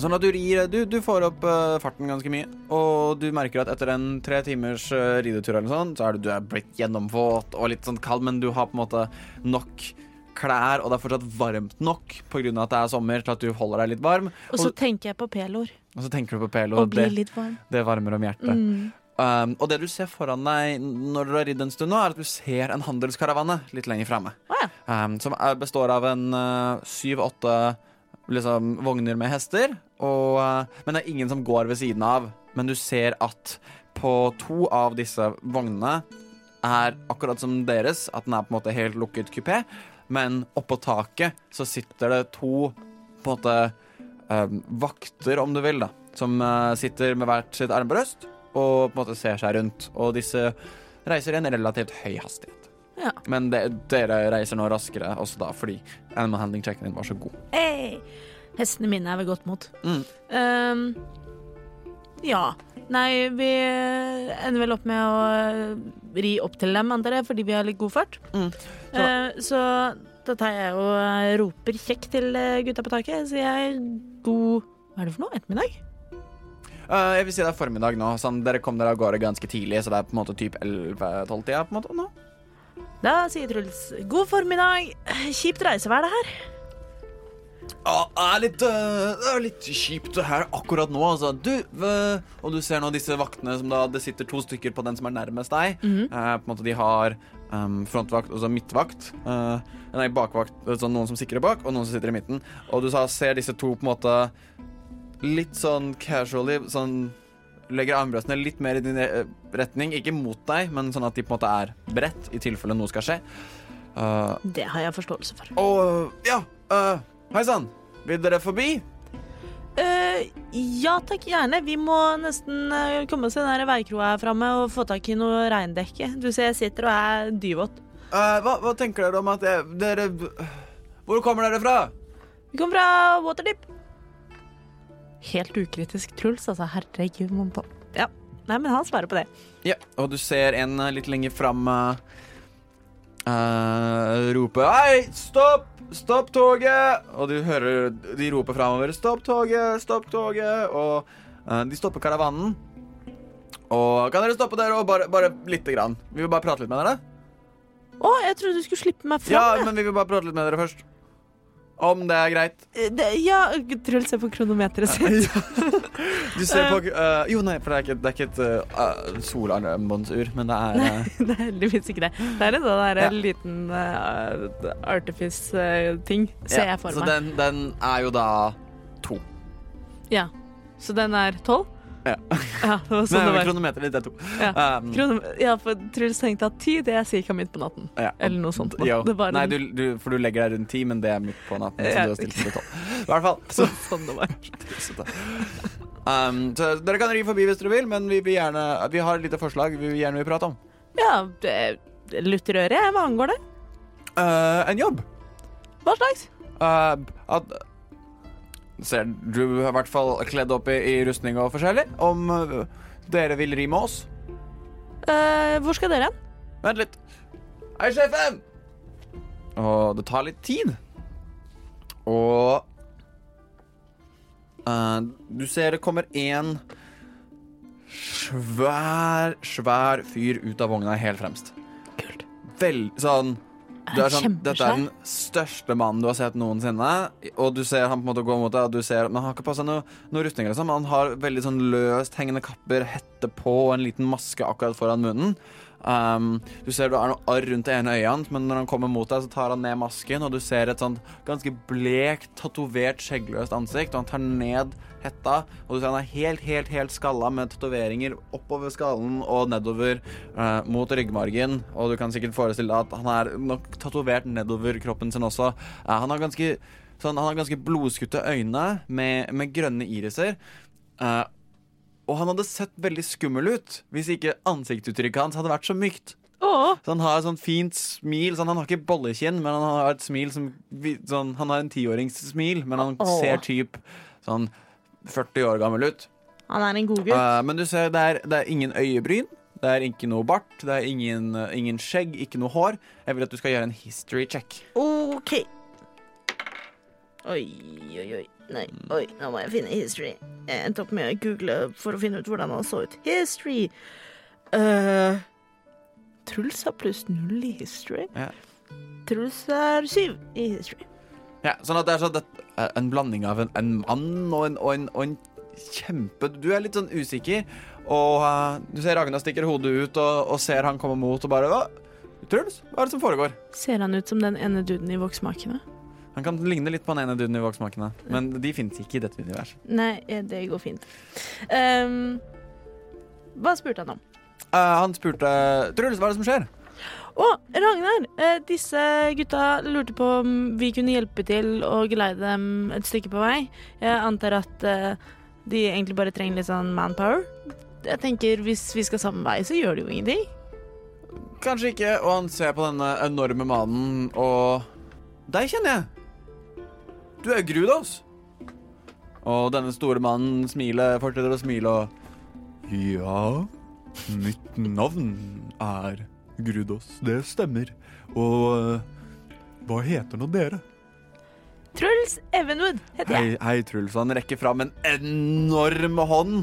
Sånn at du rir Du, du får opp uh, farten ganske mye. Og du merker at etter en tre timers uh, ridetur eller sånn, så er du, du er blitt gjennomvåt og litt sånn kald, men du har på en måte nok klær, og det er fortsatt varmt nok pga. at det er sommer, til at du holder deg litt varm. Og så tenker jeg på pelor Og så tenker du på pelor. og og blir det, litt varm. det varmer om hjertet. Mm. Um, og det du ser foran deg når du har ridd en stund nå, er at du ser en handelskaravane litt lenger framme. Oh, ja. Um, som er, består av en syv-åtte liksom, vogner med hester. Og, uh, men det er ingen som går ved siden av. Men du ser at på to av disse vognene er akkurat som deres, at den er på en måte helt lukket kupé. Men oppå taket så sitter det to på en måte eh, vakter, om du vil, da. Som eh, sitter med hvert sitt armbrøst og på en måte ser seg rundt. Og disse reiser i en relativt høy hastighet. Ja. Men det, dere reiser nå raskere også da, fordi animal handling-checken din var så god. Hey. Hestene mine er ved godt mot. Mm. Um, ja. Nei, vi ender vel opp med å ri opp til dem, antar jeg, fordi vi har litt god fart. Mm. Eh, så da tar jeg og roper kjekk til eh, gutta på taket. Sier jeg god Hva er det for noe? Ettermiddag? Uh, jeg vil si det er formiddag nå. Sånn, dere kom dere av gårde ganske tidlig, så det er på en måte typ 11-12-tida på en måte nå. Da sier Truls god formiddag. Kjipt reisevær, det her. Ja, det er litt, eh, det er litt kjipt her akkurat nå, altså. Du, eh, og du ser nå disse vaktene som da Det sitter to stykker på den som er nærmest deg. Eh, på en måte De har um, frontvakt og midtvakt. Uh, nei, bakvakt, altså noen som sikrer bak, og noen som sitter i midten. Og du ser disse to på en måte litt sånn casually sånn Legger armbrøstene litt mer i din eh, retning. Ikke mot deg, men sånn at de på en måte er bredt, i tilfelle noe skal skje. Uh, Det har jeg forståelse for. og ja, uh, hei sann. Vil dere forbi? Uh, ja takk, gjerne. Vi må nesten komme oss til den veikroa her framme og få tak i noe regndekke. Du ser jeg sitter og er dyvåt. Hva, hva tenker dere om at jeg, dere Hvor kommer dere fra? Vi kommer fra Waterdip. Helt ukritisk Truls, altså. Herregud. mon på- Ja. Nei, men han svarer på det. Ja, og du ser en eh, litt lenger fram uh, eh, rope Hei, stopp! Stopp toget! Og du hører de roper framover Stopp toget! Stopp toget! Og uh, de stopper karavanen. Og kan dere stoppe der og bare, bare lite grann? Vi vil bare prate litt med dere. Å, jeg trodde du skulle slippe meg Ja, men vi vil bare prate litt med dere først. Om det er greit. Eh, det, ja, Truls ser på kronometeret sitt. [LAUGHS] Du ser på uh, Jo, nei, for det er ikke, det er ikke et uh, solarmbåndsur, men det er eh, det er heldigvis ikke det. Det er en sånn der Ja. liten uh, artifice-ting, ser ja, jeg for Så meg. den, den er jo da to. Ja. Så den er tolv? Ja. ja det var sånn Nei, det var. kronometeret ditt er to. Ja. Um, ja, for Truls tenkte at ti, det er cirka midt på natten. ja. Eller noe sånt. Jo. Det var Nei, du, du, for du legger deg rundt ti, men det er midt på natten. Så du har stilt til tolv. I hvert fall. Så, [LAUGHS] sånn det var. um, så dere kan ri forbi hvis dere vil, men vi vil gjerne Vi har et lite forslag vi vil gjerne vil prate om. Ja, lutterøret. Hva angår det? Uh, en jobb. Hva slags? Uh, at Ser du er i hvert fall kledd opp i, i rustning og forskjellig. Om uh, dere vil ri med oss. Uh, hvor skal dere hen? Vent litt. Hei, sjefen! Og det tar litt tid. Og uh, Du ser det kommer en svær, svær fyr ut av vogna helt fremst. Kult. Vel, sånn du er sånn, Dette er den største mannen du har sett noensinne. Og du ser han på en måte gå mot deg, og du ser Men han har ikke på seg noe, noe rustning. Liksom. Han har veldig sånn løst hengende kapper, hette på og en liten maske akkurat foran munnen. Um, du ser det er noe arr rundt det ene øyet hans, men når han kommer mot deg, så tar han ned masken, og du ser et sånt ganske blekt, tatovert, skjeggløst ansikt, og han tar ned hetta, og du ser han er helt, helt, helt skalla med tatoveringer oppover skallen og nedover uh, mot ryggmargen, og du kan sikkert forestille deg at han er nok tatovert nedover kroppen sin også. Uh, han har ganske Sånn, han har ganske blodskutte øyne med, med grønne iriser. Uh, og han hadde sett veldig skummel ut hvis ikke ansiktsuttrykket hans hadde vært så mykt. Åh. Så han har et sånt fint smil. Sånn, han har ikke bollekinn, men han har et smil som sånn, Han har en tiåringssmil, men han Åh. ser typ sånn 40 år gammel ut. han er en god gutt. Uh, men du ser, det er, det er ingen øyebryn. Det er ikke noe bart. Det er ingen, eh, ingen skjegg, ikke noe hår. Jeg vil at du skal gjøre en history check. OK. Oi, oi, oi. Nei, oi, nå må jeg finne history. Jeg endte opp med å google for å finne ut hvordan han så ut. History. Uh, Truls har pluss null i history. Ja. Truls er syv i history. Ja, sånn at det er sånn at en blanding av en, en mann og en, og, en, og en kjempe Du er litt sånn usikker, og uh, du ser Ragna stikker hodet ut og, og ser han komme mot og bare Hva? Truls, hva er det som foregår? Ser han ut som den ene duden i Voksmakene? Han kan ligne litt på den ene duden i Voksmakene, men de finnes ikke i dette universet. Nei, eh, det går fint. Um, hva spurte han om? Uh, han spurte Truls, hva er det som skjer? Å, Ragnar! eh, disse gutta lurte på om vi kunne hjelpe til å geleide dem et stykke på vei. Jeg antar at eh, de egentlig bare trenger litt sånn manpower. Jeg tenker Hvis vi skal samme vei, så gjør det jo ingenting. Kanskje ikke. Og han ser på denne enorme mannen, og Deg kjenner jeg. Du er Grudos. Og denne store mannen smiler, fortsetter å smile og Ja, mitt navn er Grudos. Det stemmer. Og eh, hva heter nå dere? Truls Evenwood heter jeg. Hei, hei, Truls. Han rekker fram en enorm hånd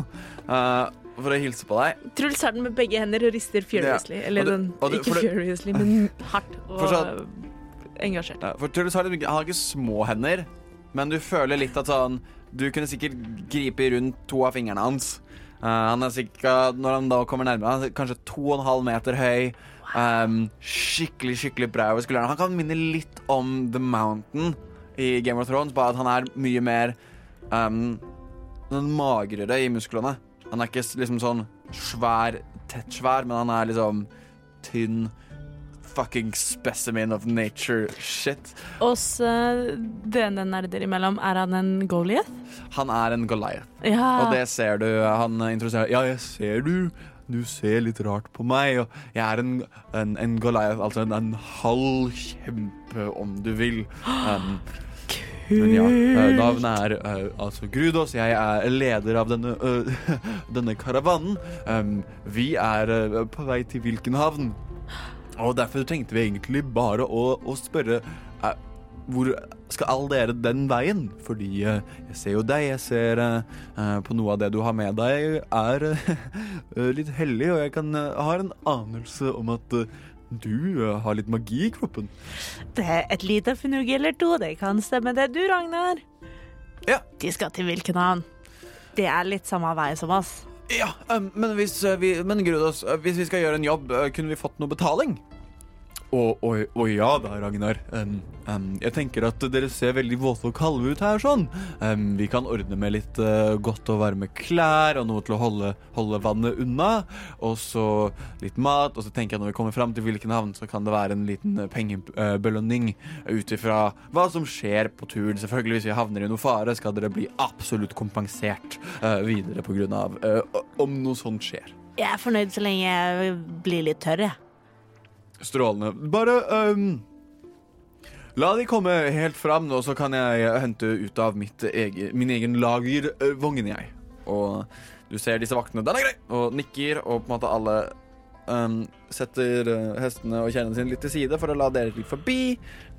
Uh, for å hilse på deg. Truls har den med begge hender og rister furiously. Ja. Eller Og du, den, og det- ikke furiously, men [LAUGHS] hardt og så- engasjert. Ja, For Truls har, litt- han har ikke små hender, men du føler litt at sånn Du kunne sikkert gripe rundt to av fingrene hans. Uh, han er sikkert, når han da kommer nærmere, han er kanskje to og en halv meter høy. Um, skikkelig, skikkelig bra over skuldrene. Han kan minne litt om The Mountain i Game of Thrones, bare at han er mye mer um, magrere i musklene. Han er ikke liksom sånn svær, tett svær, men han er liksom tynn. Fucking specimen of nature shit. Oss uh, denne nerder imellom, er han en Goliath? Han er en Goliath, Ja. og det ser du. Han introduserer Ja, jeg ser du. Du ser litt rart på meg, og jeg er en, en, en Goliath, altså en, en halv kjempe, om du vil. Um, men ja, eh, navnet er uh, altså Grudos. Jeg er leder av denne, uh, [LAUGHS] denne karavanen. Um, vi er uh, på vei til hvilken havn? Og derfor tenkte vi egentlig bare å, å spørre hvor skal alle dere den veien? Fordi eh, jeg ser jo deg, jeg ser eh, eh, på noe av det du har med deg er eh, litt hellig, og jeg kan, har en anelse om at du har litt magi i kroppen. Det er et lite fnugg eller to, det kan stemme det. Du, Ragnar. Ja. De skal til Vilkenhavn. Det er litt samme vei som oss. Ja, men, hvis, uh, vi, men Grudos, uh, hvis vi skal gjøre en jobb, uh, kunne vi fått noe betaling? Å ja da, Ragnar. Um, um, jeg tenker at dere ser veldig våte og kalve ut her sånn. Um, vi kan ordne med litt uh, godt og varme klær og noe til å holde, holde vannet unna. Og så litt mat. Og så tenker jeg når vi kommer fram til hvilken havn, så kan det være en liten uh, pengebelønning ut ifra hva som skjer på turen. Selvfølgelig, hvis vi havner i noe fare, skal dere bli absolutt kompensert uh, videre av uh, om noe sånt skjer. Jeg er fornøyd så lenge jeg blir litt tørr, jeg. Strålende. Bare um, La de komme helt fram, nå, så kan jeg hente ut av mitt ege, min egen lagervogn, jeg. Og du ser disse vaktene, den er grei, og nikker, og på en måte alle um, setter uh, hestene og kjennene sine litt til side for å la dere ri forbi.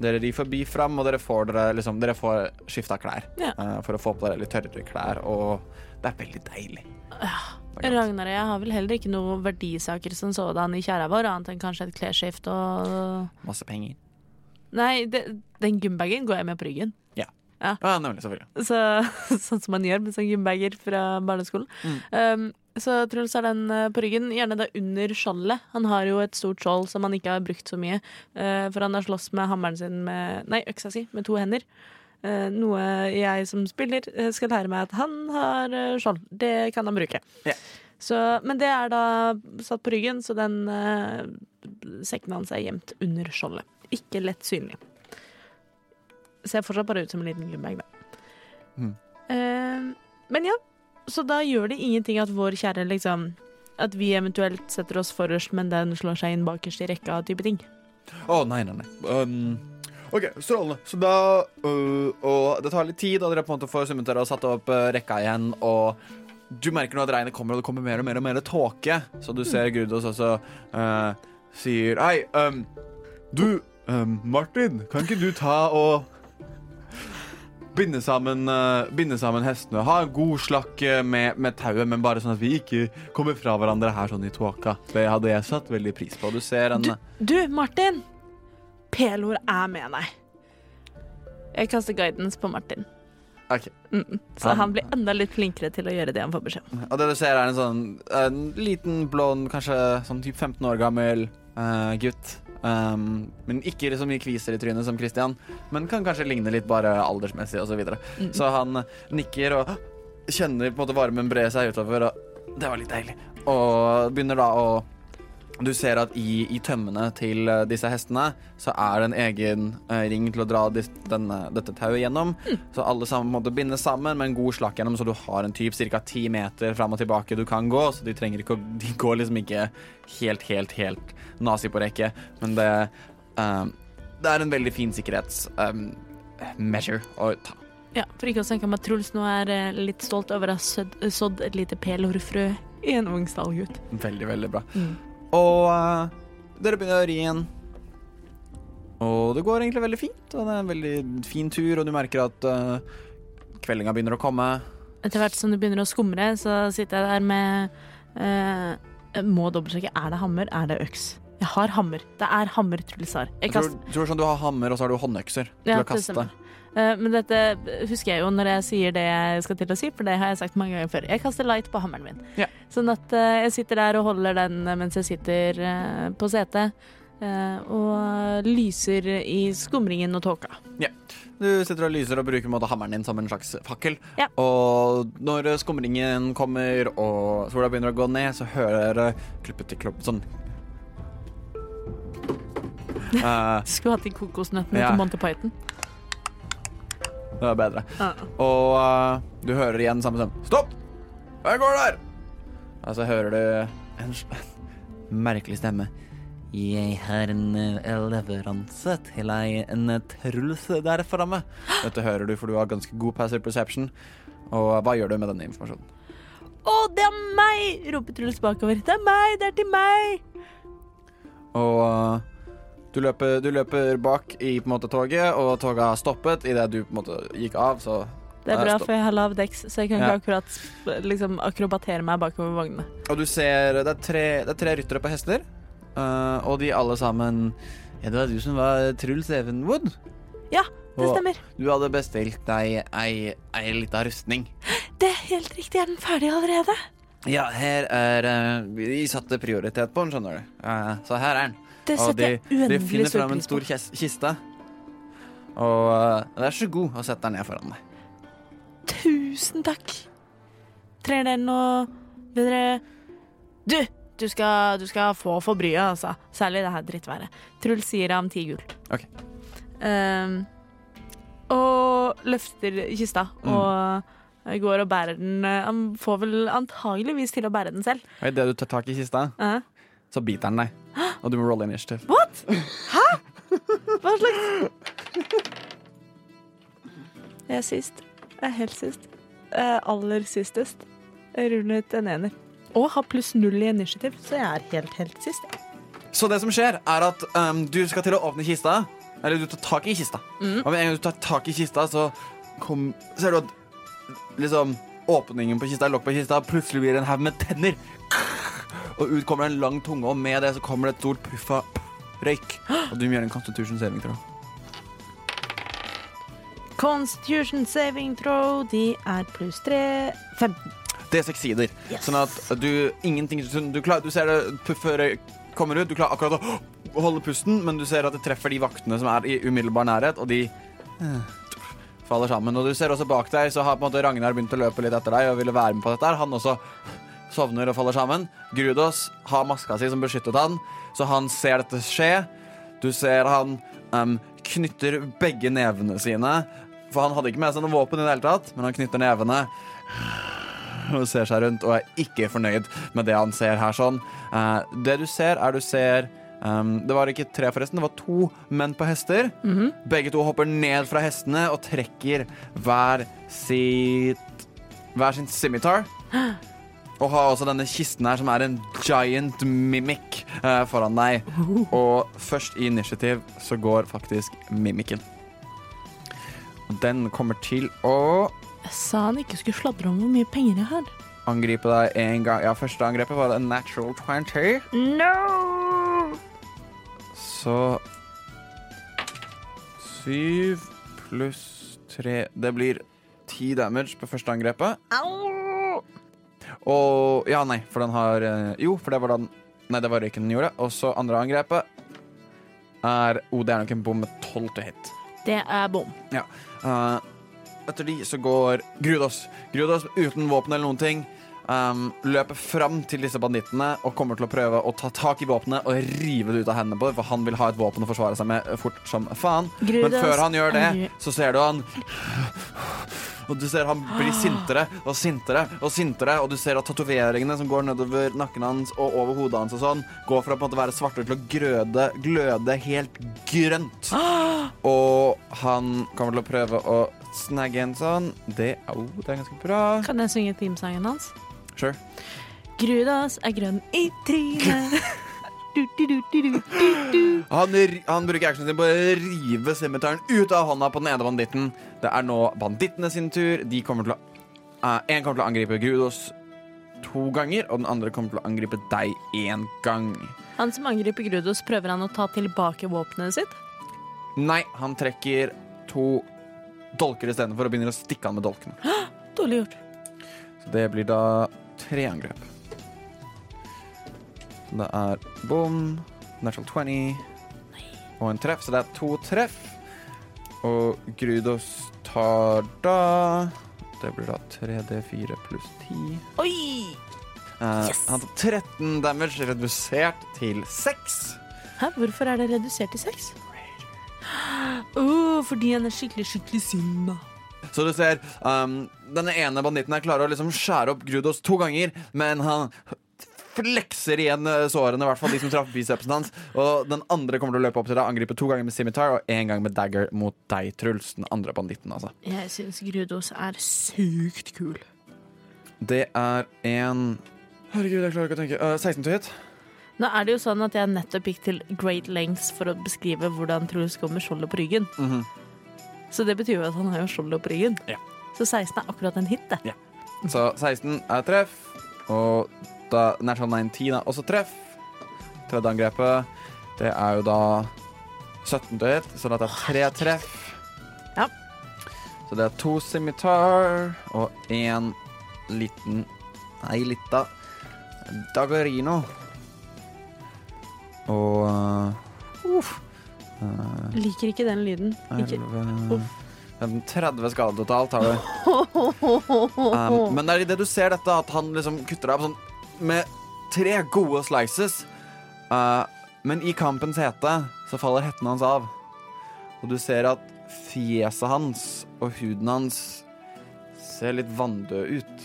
Dere rir forbi fram, og dere får, dere, liksom, dere får skifta klær. Ja. uh, for å få på dere litt tørrere klær, og det er veldig deilig. Godt. Ragnar og jeg har vel heller ikke noen verdisaker som sådan i kjæra vår, annet enn kanskje et klesskift og Masse penger. Nei, det, den gymbagen går jeg med på ryggen. Ja, nemlig. Selvfølgelig. Så, [LAUGHS] sånn som man gjør med sånn gymbager fra barneskolen. Um, så Truls har den eh, på ryggen, gjerne da under skjoldet. Han har jo et stort skjold som han ikke har brukt så mye, uh, for han har slåss med hammeren sin med Nei, øksa si med to hender. Eh, noe jeg som spiller eh, skal lære meg at han har eh, skjold. Det kan han bruke. Ja. Så, men det er da satt på ryggen, så den eh, sekken hans er gjemt under skjoldet. Ikke lett synlig. Ser fortsatt bare ut som en liten gymbag, da. Mm. Eh, men ja, så da gjør det ingenting at vår kjære liksom At vi eventuelt setter oss forrest, men den slår seg inn bakerst i rekka, type ting. Å, nei, nei, nei. Um, OK, strålende. Så da øh, Og det tar litt tid, og dere på en måte får summet dere og satt opp øh, rekka igjen, og du merker nå at regnet kommer, og det kommer mer og mer og mer tåke. Så du ser Grudos også øh, sier Hei, um, du, um, Martin, kan ikke du ta og Binde sammen, uh, binde sammen hestene. Ha en god slakk øh, med, med tauet, men bare sånn at vi ikke kommer fra hverandre her sånn i tåka. Det hadde jeg satt veldig pris på. Du ser en Du, du Martin! Pelor er med deg. Jeg kaster guidance på Martin. Ok. Mm. Så Han- han blir enda litt flinkere til å gjøre det han får beskjed om. Og det du ser er en sånn en liten, blond, kanskje sånn typ 15 år gammel uh, gutt. Um, men ikke så mye kviser i trynet som Christian, men kan kanskje ligne litt bare aldersmessig osv. Så, videre. Mm. så han nikker og kjenner på en måte varmen bre seg utover, og det var litt deilig. Og begynner da å Du ser at i, i tømmene til eh, disse hestene så er det en egen eh, ring til å dra dis, denne, dette tauet gjennom. Så alle sammen måtte bindes sammen med en god slakk gjennom, så du har en typ ca. ti meter fram og tilbake du kan gå. Så de trenger ikke [LAUGHS] De går liksom ikke helt, helt, helt nazi på rekke, men det uh, Det er en veldig fin sikkerhets um, measure å ta. Ja, For ikke å snakke om at Truls nå er litt stolt over å ha sådd et lite pelorfrø i en ung stallgutt. Veldig, veldig bra. Mm. Og uh, dere begynner å ri igjen. Og det går egentlig veldig fint, og det er en veldig fin tur, og du merker at uh, kveldinga begynner å komme. Etter hvert som det begynner å skumre, så sitter jeg der med uh, Må dobbeltsjekke. Er det hammer? Er det øks? Jeg har hammer. Det er hammer Truls har. Jeg Jeg tror, tror sånn du har hammer, og så har du håndøkser til Ja, å kaste. stemmer. Eh, men dette husker jeg jo når jeg sier det jeg skal til å si, for det har jeg sagt mange ganger før. Jeg kaster light på hammeren min. Ja. Sånn at eh, jeg sitter der og holder den mens jeg sitter eh, på setet. eh, og lyser i skumringen og tåka. Du sitter og lyser og bruker måte hammeren din som en slags fakkel. Ja. Og når skumringen kommer og sola begynner å gå ned, så hører du klippet til klopp sånn [LAUGHS] Eh, Skulle hatt de kokosnøttene Ja. til Monty Python. Det var bedre. Ja. Og uh, du hører igjen samme stemme. Stopp! Hvem går der? Og så hører du en [LAUGHS] merkelig stemme. Jeg har en eh, leveranse til ei en eh, Truls der framme. [GASPS] Dette hører du, for du har ganske god passive perception. Og hva gjør du med denne informasjonen? Å, det er meg! roper Truls bakover. Det er meg! Det er til meg! Og du løper, du løper bak i på en måte toget, og toget har stoppet idet du på en måte gikk av, så Det er bra, for jeg har lav dekks, så jeg kan Ja. ikke akkurat liksom, akrobatere meg bakover vognene. Og du ser Det er tre, det er tre ryttere på hester, uh, og de alle sammen Ja, det var du som var Truls Evenwood. Ja, det Og stemmer. Du hadde bestilt deg ei, ei lita rustning. Det er helt riktig. Er den ferdig allerede? Ja, her er uh, Vi satte prioritet på den, skjønner du. Uh, så her er den. Det Og de, de finner fram en stor kiste. Og uh, vær så god og sett deg ned foran deg. Tusen takk. Trenger dere noe bedre Du, du skal, du skal få for bryet, altså. Særlig det her drittværet. Truls sier ham ti gull. Okay. Um, og løfter kista Mm. og går og bærer den. Han får vel antageligvis til å bære den selv. Og idet du tar tak i kista, Eh, så biter den deg. Og du må rolle initiativ. What? Hæ? Hva slags Jeg er sist. Jeg er helt sist. Jeg er aller sistest. Jeg rullet en ener. Og har pluss null i initiativ, så jeg er helt, helt sist. Så det som skjer, er at um, du skal til å åpne kista. Eller du tar tak i kista. Mm. Og med en gang du tar tak i kista, så kom, ser du at liksom åpningen på kista, lokk på kista, plutselig blir det en haug med tenner. Og ut kommer det en lang tunge, og med det så kommer det et stort puff av røyk. Og du må gjøre en constitution saving throw. Constitution saving throw, de er pluss tre 15. Det succeeder. Yes. Sånn at du ingenting Du, klar, du ser det puffet røyk kommer ut, du klarer akkurat å holde pusten, men du ser at det treffer de vaktene som er i umiddelbar nærhet, og de faller sammen. Og du ser også bak deg, så har på en måte Ragnar begynt å løpe litt etter deg og ville være med på dette. Han også sovner og faller sammen. Grudos har maska si som beskyttet han, så han ser dette skje. Du ser han um, knytter begge nevene sine, for han hadde ikke med seg noe våpen i det hele tatt, men han knytter nevene og ser seg rundt og er ikke fornøyd med det han ser her sånn. Uh, det du ser, er du ser um, Det var ikke tre, forresten. Det var to menn på hester. Begge to hopper ned fra hestene og trekker hver sitt Hver sin scimitar. [GASPS] Og har også denne kisten her, som er en giant mimic eh, foran deg. Og først i initiativ så går faktisk mimikken. Og den kommer til å Jeg sa han ikke skulle sladre om hvor mye penger jeg har. angripe deg en gang. Ja, første angrepet var en natural 20. No! Så Syv pluss tre Det blir ti damage på første angrepet. Au! Og Ja, nei, for den har eh, Jo, for det var den Nei, det var røyken den gjorde. Og så andre angrepet er oh, det er nok en bom med tolv til hit. Det er bom. Eh, etter de så går Grudos. Grudos uten våpen eller noen ting. Um, løper fram til disse bandittene og kommer til å prøve å ta tak i våpenet og rive det ut av hendene på dem, for han vil ha et våpen å forsvare seg med fort som faen. Men før han gjør det, så ser du han Og du ser han blir sintere og sintere og sintere, og du ser at tatoveringene som går nedover nakken hans og over hodet hans og sånn, går fra på en måte å være svarte til å grøde, gløde helt grønt. [GASPS] Og han kommer til å prøve å snagge en sånn. Det, au, det er ganske bra. Kan jeg synge teamsangen hans? Sure. Grudas er grønn i trynet. [LAUGHS] Han, han bruker actionen sin på å rive scimitaren ut av hånda på den ene banditten. Det er nå bandittene sin tur. De kommer til å En kommer til å angripe Grudos to ganger, og den andre kommer til å angripe deg én gang. Han som angriper Grudos, prøver han å ta tilbake våpenet sitt? Nei, han trekker to dolker istedenfor og begynner å stikke han med dolkene. [GASPS] Dårlig gjort. Så det blir da tre angrep. Det er bom, natural 20 og en treff, så det er to treff. Og Grudos tar da Det blir da 3D4 pluss 10. Oi! Yes! Han tar 13 damage, redusert til 6. Hæ, hvorfor er det redusert til 6? Oh, [GASPS] fordi han er skikkelig, skikkelig sinna. Så du ser, um, denne ene banditten her klarer å liksom skjære opp Grudos to ganger, men han flekser igjen eh, sårene, i hvert fall de som traff bicepsen hans. Og den andre kommer til å løpe opp til deg, angripe to ganger med scimitar og én gang med dagger mot deg, Truls. Den andre banditten, altså. Jeg syns Grudos er sykt kul. Det er en Herregud, jeg klarer ikke å tenke. Uh, 16 to hit. Nå er det jo sånn at jeg nettopp gikk til great lengths for å beskrive hvordan Truls går med skjoldet på ryggen. Mhm. Så det betyr jo at han har jo skjoldet på ryggen. Ja. Så 16 er akkurat en hit, det. Så 16 er treff, og da Natural 19 er også treff. Tredje angrepet, det er jo da 17 til hit, at det er tre treff. Ja. Så det er to scimitar og én liten Nei, lita Dagarino. Og uh, uff. Uh, Liker ikke den lyden. Ikke. Uff. 30 skader totalt har du. Um, men det er idet det du ser dette, at han liksom kutter av sånn med tre gode slices. Uh, men i kampens hete så faller hetten hans av. Og du ser at fjeset hans og huden hans ser litt vanndød ut.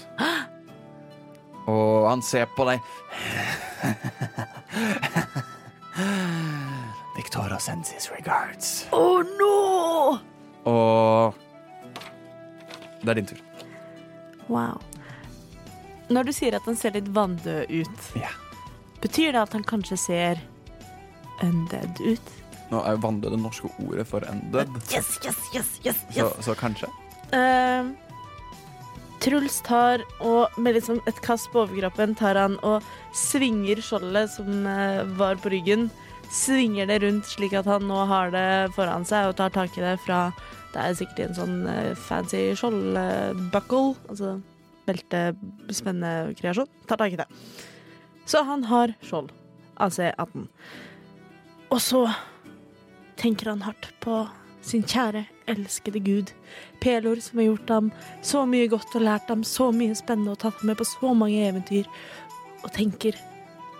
Og han ser på deg. [LAUGHS] Victoria sends his regards. Oh no! Og det er din tur. Wow. Når du sier at han ser litt vanndød ut, yeah. betyr det at han kanskje ser undead ut? Nå er jo vanndød det norske ordet for undead, Yes, yes, yes, yes, så, yes. så kanskje. Uh, Truls tar og med liksom et kast på overkroppen tar han og svinger skjoldet som eh, var på ryggen. Svinger det rundt slik at han nå har det foran seg og tar tak i det fra Det er sikkert en sånn eh, fancy skjoldbuckle, altså beltespennekreasjon. Tar tak i det. Så han har skjold. AC18. Og så tenker han hardt på sin kjære, elskede Gud. Pelor som har gjort ham så mye godt og lært ham så mye spennende og tatt ham med på så mange eventyr. Og tenker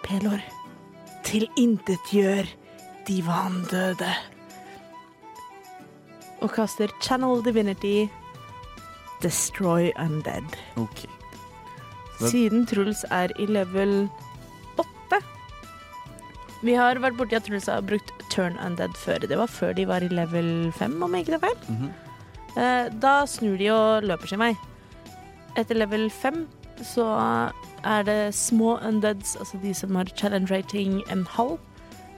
Pelor, tilintetgjør de vandøde. Og kaster Channel Divinity Destroy Undead. Ok. Men- Siden Truls er i level 8 Vi har vært borti at Truls har brukt Turn Undead før. Det var før de var i level 5, om jeg ikke tar feil. Mm -hmm. Da snur de og løper sin vei. Etter level 5 så er det små undeads, altså de som har challenge rating en halv,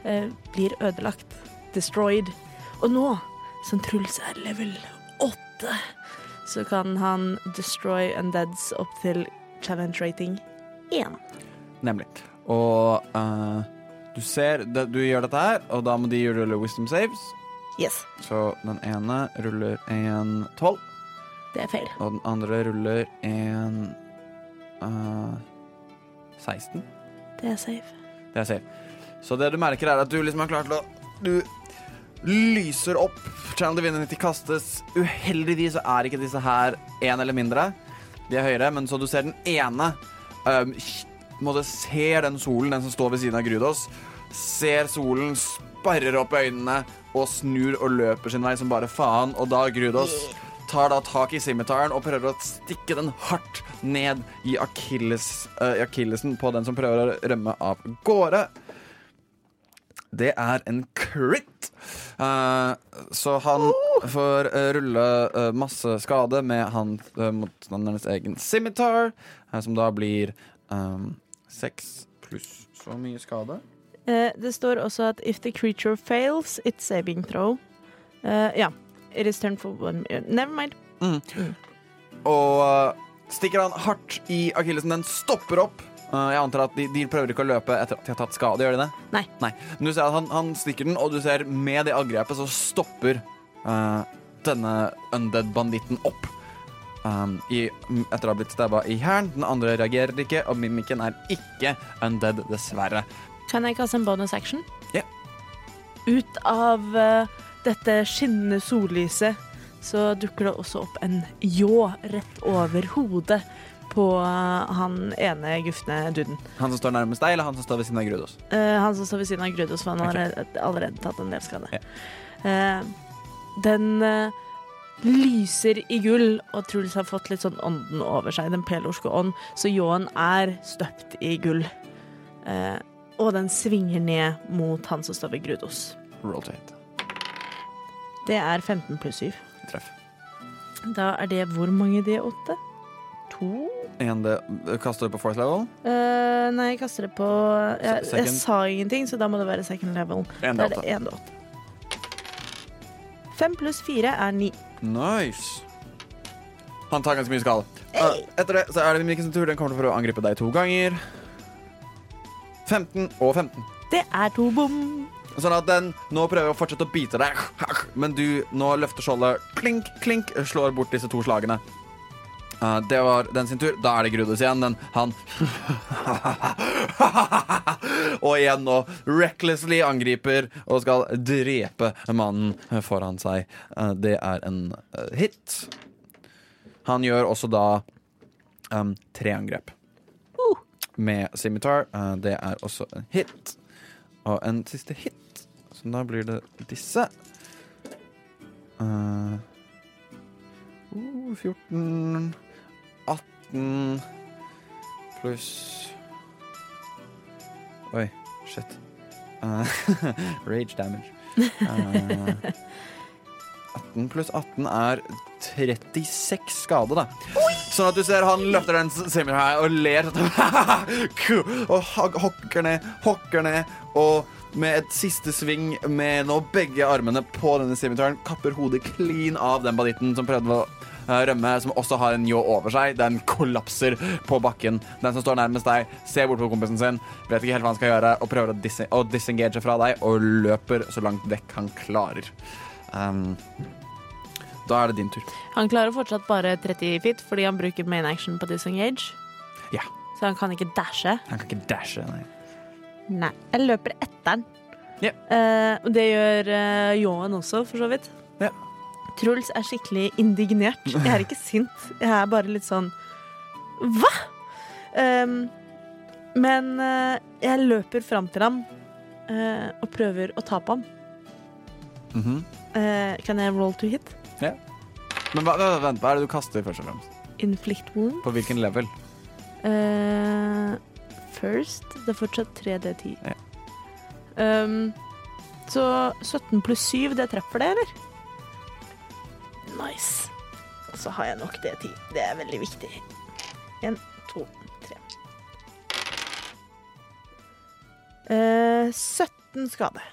eh, blir ødelagt. Destroyed. Og nå, som Truls er level 8, så kan han destroy undeads opp til challenge rating 1. Nemlig. Og uh, du ser det, Du gjør dette her, og da må de rulle wisdom saves. Yes, Så den ene ruller en 12, det er feil. og den andre ruller en eh, 16. Det er safe. Det er safe. Så det du merker, er at du liksom har klart å Du lyser opp. Channel Divinity kastes. Uheldigvis så er ikke disse her én eller mindre. De er høyere, men så du ser den ene um, måte ser den solen, den som står ved siden av Grudos. Ser solen, sparrer opp øynene og snur og løper sin vei som bare faen. Og da Grudos tar da tak i simitaren og prøver å stikke den hardt ned i akillesen Achilles, uh, på den som prøver å rømme av gårde. Det er en crit. Uh, så han får uh, rulle masse skade med han motstandernes egen scimitar, som da blir seks pluss så mye skade. Det står også at if the creature fails its saving throw Ja. It is turned for one Never mind. Og uh, stikker han hardt i akillesen. Den stopper opp. Uh, jeg antar at de, de prøver ikke å løpe etter at de har tatt skade. Gjør de det? Nei. Men du ser at han, han stikker den, og du ser med det angrepet så stopper uh, denne undead-banditten opp. Um, i, etter å ha blitt stabba i hæren. Den andre reagerer ikke, og mimikken er ikke undead, dessverre. Kan jeg kaste en bonus action? Ja. Ut av uh, dette skinnende sollyset så dukker det også opp en ljå rett over hodet på eh, han ene gufne duden. Han som står nærmest deg, eller han som står ved siden av Grudos? Uh, han som står ved siden av Grudos, for han har allerede, tatt en del skade. Yeah. Uh, den uh, lyser i gull, og Truls har fått litt sånn ånden over seg, den pelorske ånd, så ljåen er støpt i gull. Og den svinger ned mot han som står ved Grudos. Roll to hit. Det er 15 pluss 7. Treff. Da er det hvor mange D8? To? En det kaster du på fourth level. Eh, nei, jeg kaster det på jeg, jeg sa ingenting, så da må det være second level. En Da er D8. det 1 D8. Fem pluss fire er ni. Nice. Han tar ganske mye skade. Uh, etter det så er det Mimikkens tur. Den kommer til å angripe deg to ganger. 15 og 15. Det er to bom. Sånn at den nå prøver å fortsette å bite deg, men du nå løfter skjoldet, klink, klink, slår bort disse to slagene. Uh, det var den sin tur. Da er det Grudus igjen. Den, han [LAUGHS] Og igjen nå recklessly angriper og skal drepe mannen foran seg. Uh, det er en uh, hit. Han gjør også da um, tre angrep med scimitar. Uh, det er også en hit. Og en siste hit. Så da blir det disse. Uh, uh, 14 18 pluss Oi, shit. Uh, [LAUGHS] rage damage. Uh, 18 pluss 18 er 36 skade, da. Sånn at du ser han løfter den semien her og ler. [LAUGHS] og hokker ned, hokker ned. Og med et siste sving med nå begge armene på denne scimitaren kapper hodet clean av den banditten som prøvde å eh, rømme, som også har en ljå over seg. Den kollapser på bakken. Den som står nærmest deg, ser bort på kompisen sin, vet ikke helt hva han skal gjøre, og prøver å, dis å disengage fra deg, og løper så langt vekk han klarer. Um, da er det din tur. Han klarer fortsatt bare 30 feet fordi han bruker main action på disengage. Ja. Så han kan ikke dashe. Han kan ikke dashe. Nei. Nei. Jeg løper etter den. Ja. Eh, og det gjør uh, Johan også, for så vidt. Ja. Truls er skikkelig indignert. Jeg er ikke sint. Jeg er bare litt sånn Hva?! Ehm, men uh, jeg løper fram til ham uh, og prøver å ta på ham. Mm -hmm. uh, kan jeg roll to hit? Ja. Men hva, hva- vent, hva er det du kaster, først og fremst? Inflict wound. På hvilken level? First Det er fortsatt 3D10. Ja. Um, så 17 pluss 7, det treffer det, eller? Nice. Og så har jeg nok D10. Det er veldig viktig. En, to, tre. Eh, 17 skade.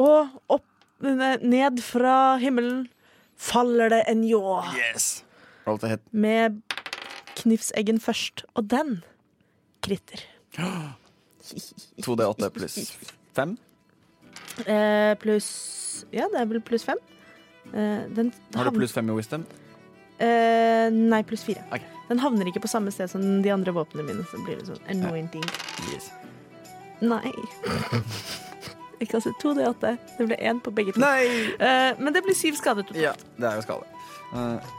Og opp, ned fra himmelen faller det en ljå Yes! Med knivseggen først, og den kritter. [GASPS] 2D8 pluss 5. Eh, pluss Ja, det er vel pluss fem. Eh, den Har du pluss 5 i wisdom? Eh, nei, pluss fire. Ok. Den havner ikke på samme sted som de andre våpnene mine. Så blir det sånn anointing. Yes. Nei. [LAUGHS] Ikke altså to D8. Det ble én på begge to. Nei! Eh, men det blir syv skader totalt. Ja, det er jo skade. Eh,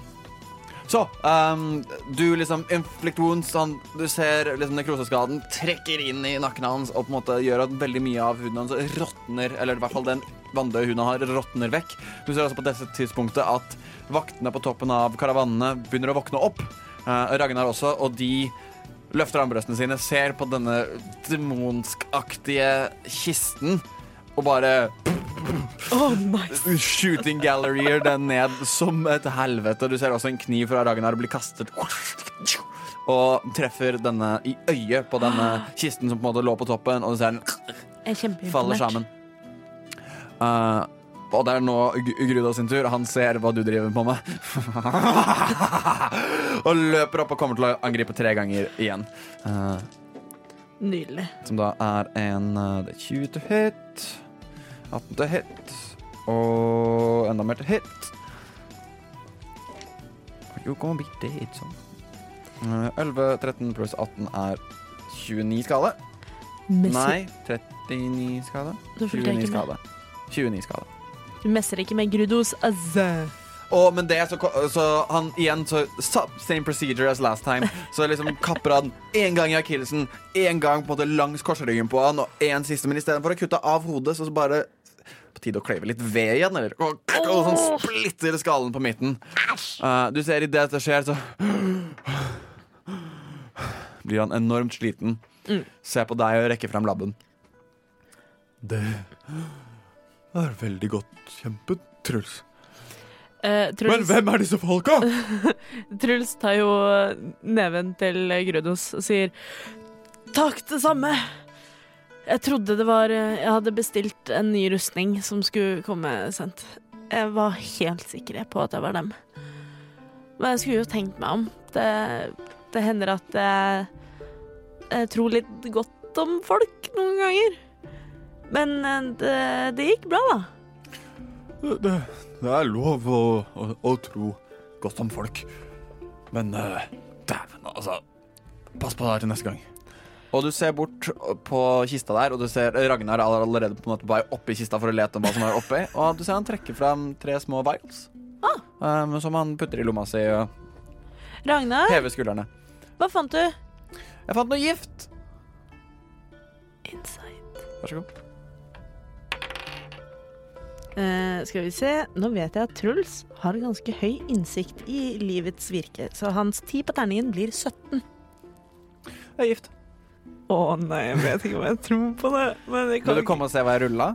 så um, du liksom inflict wounds. Han, du ser liksom nekroseskaden trekker inn i nakken hans og på en måte gjør at veldig mye av huden hans råtner, eller i hvert fall den vanndøde huden har, råtner vekk. Du ser også på dette tidspunktet at vaktene på toppen av karavanene begynner å våkne opp. Uh, Ragnar også, og de løfter armbrøstene sine, ser på denne demonskaktige kisten og bare Oh, nice. Shooting gallerier den ned som et helvete. Du ser også en kniv fra Ragnar bli kastet og treffer denne i øyet på denne kisten som på en måte lå på toppen, og du ser den er faller sammen. Uh, og det er nå Gruda sin tur. Han ser hva du driver på med. [LAUGHS] og løper opp og kommer til å angripe tre ganger igjen. Uh, Nydelig. som da er en uh, det er 20 til hit, 18 til hit og enda mer til hit. You gonna be dead, sånn. Eh, 11, 13 pluss 18 er 29 skade. Messer- Nei, 39 skade. 29 skade. 29 skade. Du messer ikke med Grudos azze. Og men det så, så han igjen så Same procedure as last time. Så liksom kapper han én gang i akillesen, én gang på en måte langs korsryggen på han, og én siste. Men istedenfor å kutte av hodet, så bare tide å kløyve litt ved igjen, eller? Og, og sånn splitter skallen på midten. Uh, du ser idet dette skjer, så blir han enormt sliten. Mm. Ser på deg og rekker frem labben. Det er veldig godt kjempet, Truls. Uh, Truls, hvem er disse folka? [LAUGHS] Truls tar jo neven til Grudos og sier Takk, det samme. Jeg trodde det var Jeg hadde bestilt en ny rustning som skulle komme sendt. Jeg var helt sikker på at det var dem. Men jeg skulle jo tenkt meg om. Det, det hender at jeg, jeg tror litt godt om folk noen ganger. Men eh, det, det gikk bra, da. Det, det er lov å, å, å tro godt om folk. Men uh, dæven, altså. Pass på deg til neste gang. Og du ser bort på kista der, og du ser Ragnar er allerede på en måte på vei oppi kista for å lete om hva som er oppi. Og du ser han trekker fram tre små vials. Ah. Um, som han putter i lomma si og Ragnar, hever skuldrene. hva fant du? Jeg fant noe gift. Insight. Vær så god. Uh, skal vi se. Nå vet jeg at Truls har ganske høy innsikt i livets virke, så hans tid på terningen blir 17. Jeg er gift. Å nei, jeg vet ikke om jeg tror på det. Men det Vil du komme og se hva jeg rulla?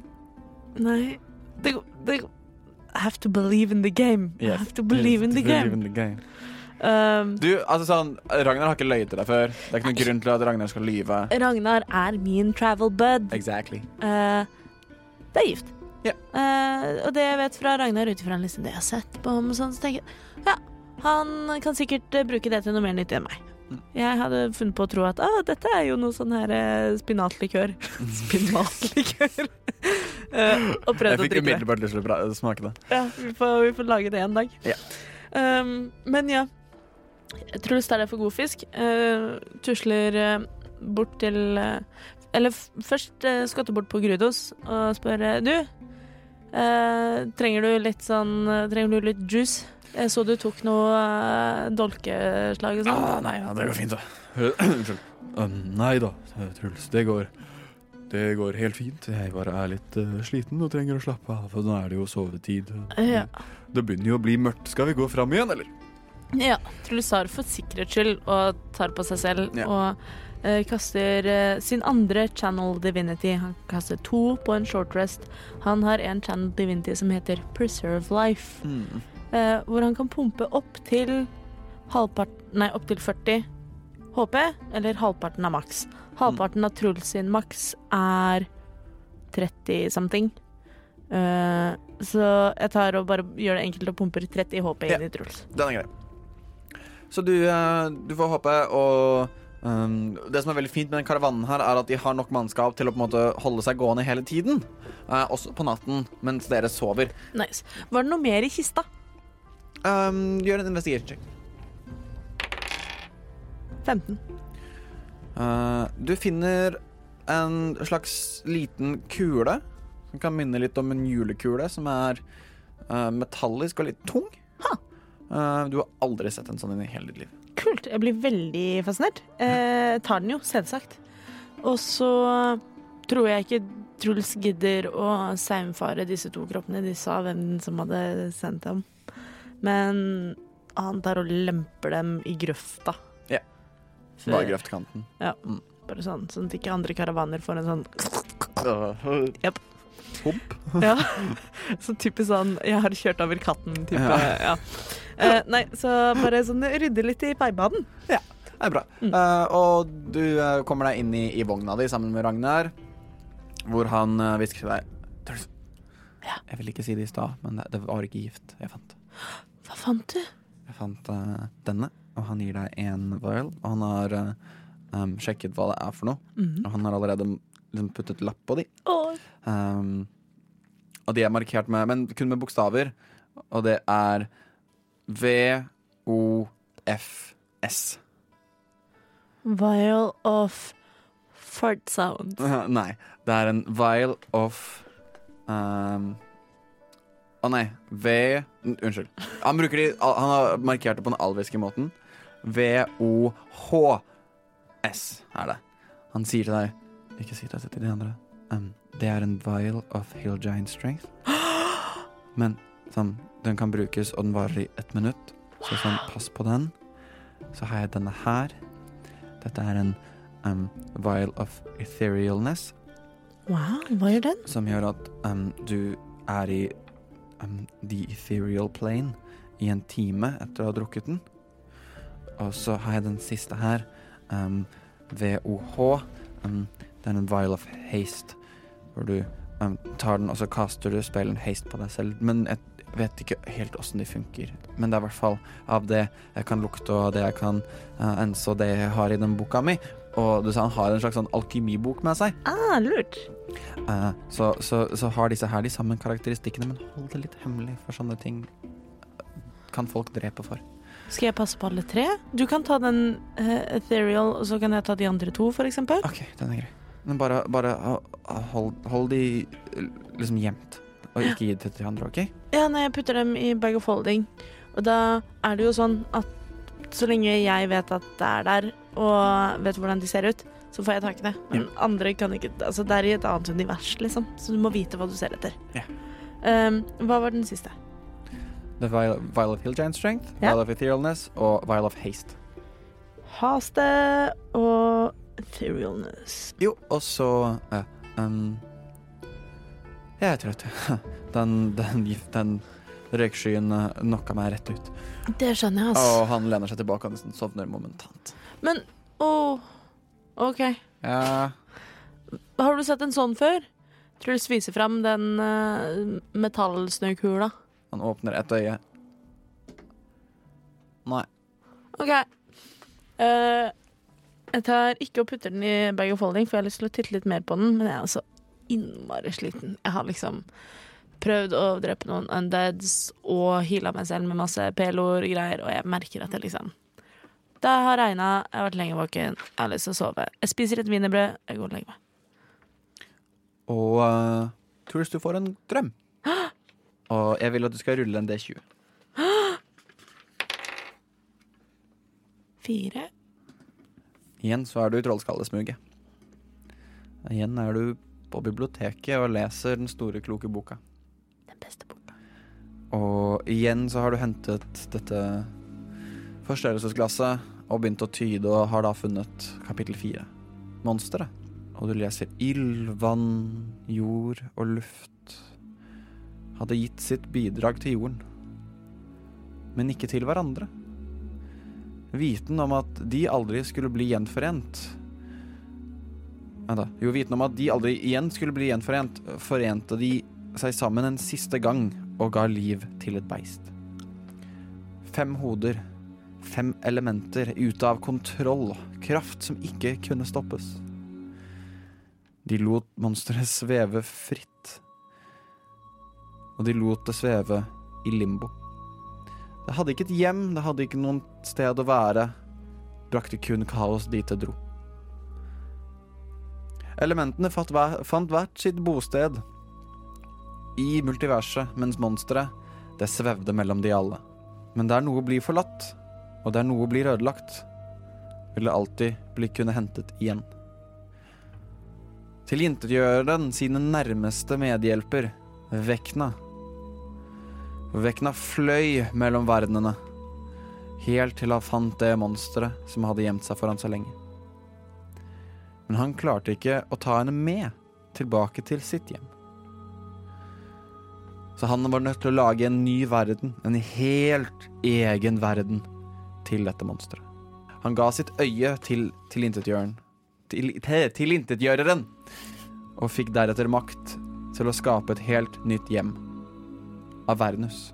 Nei. Det, det I have to believe in the game. I have to believe in the game. Um, Du, altså sånn Ragnar har ikke løyet til deg før. Det er ikke noen grunn til at Ragnar skal lyve. Ragnar er min travel bud. Exactly. Uh, det er gift. Yeah. Uh, og det jeg vet fra Ragnar ut ifra liksom det jeg har sett på ham, sånn, så tenker jeg ja, han kan sikkert eh, bruke det til noe mer nyttig enn meg. Jeg hadde funnet på å tro at ah, dette er jo noe sånn her eh, spinatlikør. [LAUGHS] spinatlikør. uh, og prøvd Jeg å fikk drikke det. umiddelbart lyst til å smake det. Ja, vi får, vi får lage det en dag. Ja. Um, men ja. Truls tar det for god fisk. Uh, tusler uh, bort til Eller først skotter bort på Grudos og spør Du, trenger du litt sånn Trenger du litt juice? Jeg så du tok noe eh, dolkeslag og sånn. Ah, nei, ja, det går fint, da. [CLEARS THROAT] Unnskyld. Um, nei da, Truls. Det går Det går helt fint. Jeg bare er litt uh, sliten og trenger å slappe av. For nå er det jo sovetid. Ja. Det begynner jo å bli mørkt. Skal vi gå fram igjen, eller? Ja, Truls har for sikkerhets skyld og tar på seg selv Ja. og uh, kaster uh, sin andre channel divinity. Han kaster to på en short rest. Han har en channel divinity som heter Preserve Life, Mm. Eh, hvor han kan pumpe opp til halvpart Nei, opp til 40 HP, eller halvparten av maks. Halvparten av Truls sin maks er 30 something. Eh, så jeg tar og bare gjør det enkelt og pumper 30 HP inn i Truls. Den er grei. Så du, eh, du får håpe, og um, det som er veldig fint med den karavanen her, er at de har nok mannskap til å på en måte holde seg gående hele tiden. Uh, også på natten mens dere sover. Nice. Var det noe mer i kista? Um, gjør en investigation check. 15. Uh, du finner en slags liten kule som kan minne litt om en julekule, som er uh, metallisk og litt tung. Uh, du har aldri sett en sånn i hele ditt liv. Kult. Jeg blir veldig fascinert. Uh, tar den jo, selvsagt. Og så tror jeg ikke Truls gidder å saumfare disse to kroppene. De sa hvem som hadde sendt dem. Men han tar og lemper dem i grøfta. Ja. Bare grøftkanten. Ja, bare sånn, sånn at ikke andre karavaner får en sånn Japp. Hump. [LAUGHS] Ja. Så typisk sånn 'jeg har kjørt over katten'-type. Ja. Ja. Eh, nei, så bare sånn rydde litt i veibanen. Det er bra. Eh, og du uh, kommer deg inn i, i vogna di sammen med Ragnar, hvor han uh, til deg Jeg vil ikke si det i stad, men det, det var ikke gift jeg fant. Hva fant du? Jeg fant uh, denne, og han gir deg en vial. Og han har uh, um, sjekket hva det er for noe, mm. og han har allerede liksom, puttet lapp på de. Oh. Um, og de er markert med, men kun med bokstaver. Og det er V-O-F-S. Vial of fart sound. [LAUGHS] nei, det er en vial of um, Å nei. V Unnskyld. Han, bruker de, han har markert det på den alviske måten. V-O-H-S er det. Han sier til deg Ikke si det til de andre. Um, det er en vial of hill giant strength. [GASPS] Men sånn, den kan brukes, og den varer i ett minutt. Så sånn, pass på den. Så har jeg denne her. Dette er en um, vial of etherealness, Wow, hva gjør den? som gjør at um, du er i um, the ethereal plane i en time etter å ha drukket den. Og så har jeg den siste her, um, VOH. Um, det er en vial of haste, hvor du um, tar den, og så kaster du spillen haste på deg selv. Men jeg vet ikke helt åssen de funker. Men det er i hvert fall av det jeg kan lukte, og det jeg kan uh, ense, og det jeg har i den boka mi. Og du sa han har en slags sånn alkymibok med seg. Ah, lurt. Uh, så, så, så har disse her de samme karakteristikkene, men hold det litt hemmelig, for sånne ting kan folk drepe for. Skal jeg passe på alle tre? Du kan ta den uh, ethereal, og så kan jeg ta de andre to, for eksempel. OK, den er grei. Men bare, bare ha- hold, hold de eh, liksom gjemt, og ikke gi det til de andre, OK? Ja, nei, jeg putter dem i bag of holding. Og da er det jo sånn at så lenge jeg vet at det er der, og vet hvordan de ser ut, så får jeg tak i det. Men andre kan ikke Altså, det er i et annet univers, liksom. Så du må vite hva du ser etter. Ja. Um, hva var den siste? The vial, vial of hill giant strength, Ja. vial of etherealness og vial of haste. Haste og etherealness. Jo, og så uh, um, Jeg er trøtt. [LAUGHS] Den, den, den røykskyen knocka meg rett ut. Det skjønner jeg, Og altså. han lener seg tilbake og nesten sovner momentant. Men åh, OK. Ja, Har du sett en sånn før? Truls viser fram den uh, metallsnøkula. han åpner ett øye. Nei. OK. Uh, jeg tar ikke og putter den i bag of holding, for jeg har lyst til å titte litt mer på den, men jeg er altså innmari sliten. Jeg har liksom prøvd å drepe noen undeads og heala meg selv med masse peloer og greier, og jeg merker at jeg liksom Det har regna, jeg har vært lenge våken, jeg har lyst til å sove. Jeg spiser et wienerbrød, jeg går og legger meg. Og uh, Truls, du får en drøm. [GASPS] Og jeg vil at du skal rulle en D20. [GASPS] Fire. Igjen så er du i Trollskallesmuget. Igjen er du på biblioteket og leser den store, kloke boka. Den beste boka. Og igjen så har du hentet dette forstørrelsesglasset og begynt å tyde og har da funnet kapittel fire. Monsteret. Og du leser ild, vann, jord og luft hadde gitt sitt bidrag til jorden, men ikke til hverandre. Viten om at de aldri skulle bli gjenforent Vent, da. Jo, viten om at de aldri igjen skulle bli gjenforent, forente de seg sammen en siste gang og ga liv til et beist. Fem hoder, fem elementer ute av kontroll, kraft som ikke kunne stoppes. De lot monsteret sveve fritt, og de lot det sveve i limbo. Det hadde ikke et hjem, det hadde ikke noen sted å være, brakte kun kaos dit det dro. Elementene fant hvert sitt bosted i multiverset, mens monsteret, det svevde mellom de alle. Men der noe blir forlatt, og der noe blir ødelagt, vil det alltid bli kunne hentet igjen. Tilintetgjør den sine nærmeste medhjelper, Vekna. Vekna fløy mellom verdenene, helt til han fant det monsteret som hadde gjemt seg for han så lenge. Men han klarte ikke å ta henne med tilbake til sitt hjem. Så han var nødt til å lage en ny verden, en helt egen verden, til dette monsteret. Han ga sitt øye til tilintetgjøreren til, til, tilintetgjøreren, og fikk deretter makt til å skape et helt nytt hjem. Avernus.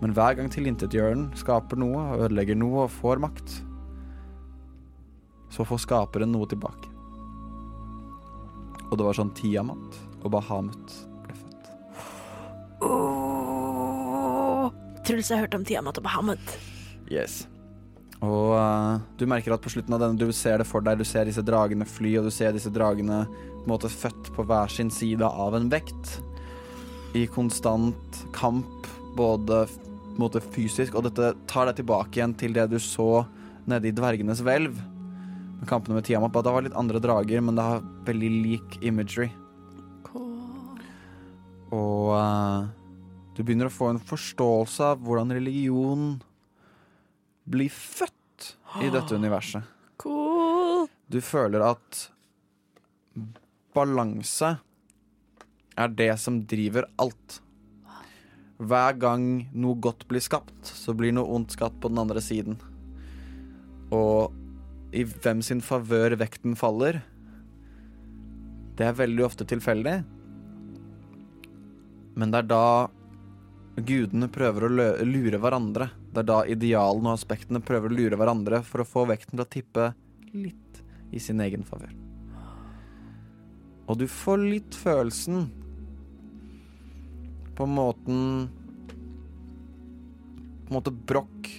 Men hver gang tilintetgjøreren skaper noe, ødelegger noe og får makt, så får skaperen noe tilbake. Og det var sånn Tiamat og Bahamut ble født. Oh. Truls har hørt om Tiamat og Bahamut. Yes. Og uh, du merker at på slutten av denne, du ser det for deg, du ser disse dragene fly, og du ser disse dragene på en måte født på hver sin side av en vekt. I konstant kamp, både måte fysisk, og dette tar deg tilbake igjen til det du så nede i dvergenes hvelv. Med kampene med Tiamat, det var litt andre drager, men det har veldig lik imagery. Og uh, du begynner å få en forståelse av hvordan religion blir født i dette [GASPS] universet. Cool. Du føler at balanse er det som driver alt. Hver gang noe godt blir skapt, så blir noe ondt skapt på den andre siden. Og i hvem sin favør vekten faller, det er veldig ofte tilfeldig. Men det er da gudene prøver å lure hverandre. Det er da idealene og aspektene prøver å lure hverandre for å få vekten til å tippe litt i sin egen favør. Og du får litt følelsen på måten På en måte Broch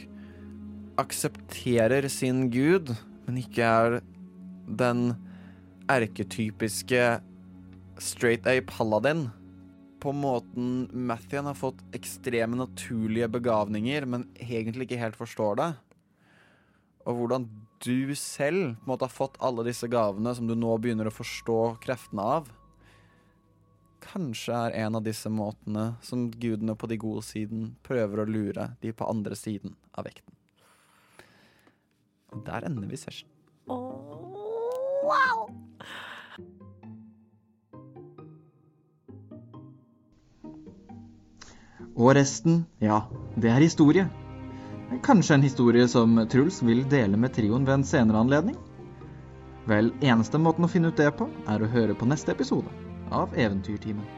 aksepterer sin gud, men ikke er den erketypiske straight A paladin. På måten Mathien har fått ekstreme naturlige begavninger, men egentlig ikke helt forstår det. Og hvordan du selv på en måte har fått alle disse gavene som du nå begynner å forstå kreftene av. Kanskje er en av disse måtene som gudene på de gode siden prøver å lure de på andre siden av vekten. Og der ender vi session. wow. Og resten, ja, det er historie. Kanskje en historie som Truls vil dele med trioen ved en senere anledning? Vel, eneste måten å finne ut det på, er å høre på neste episode av Eventyrtimen.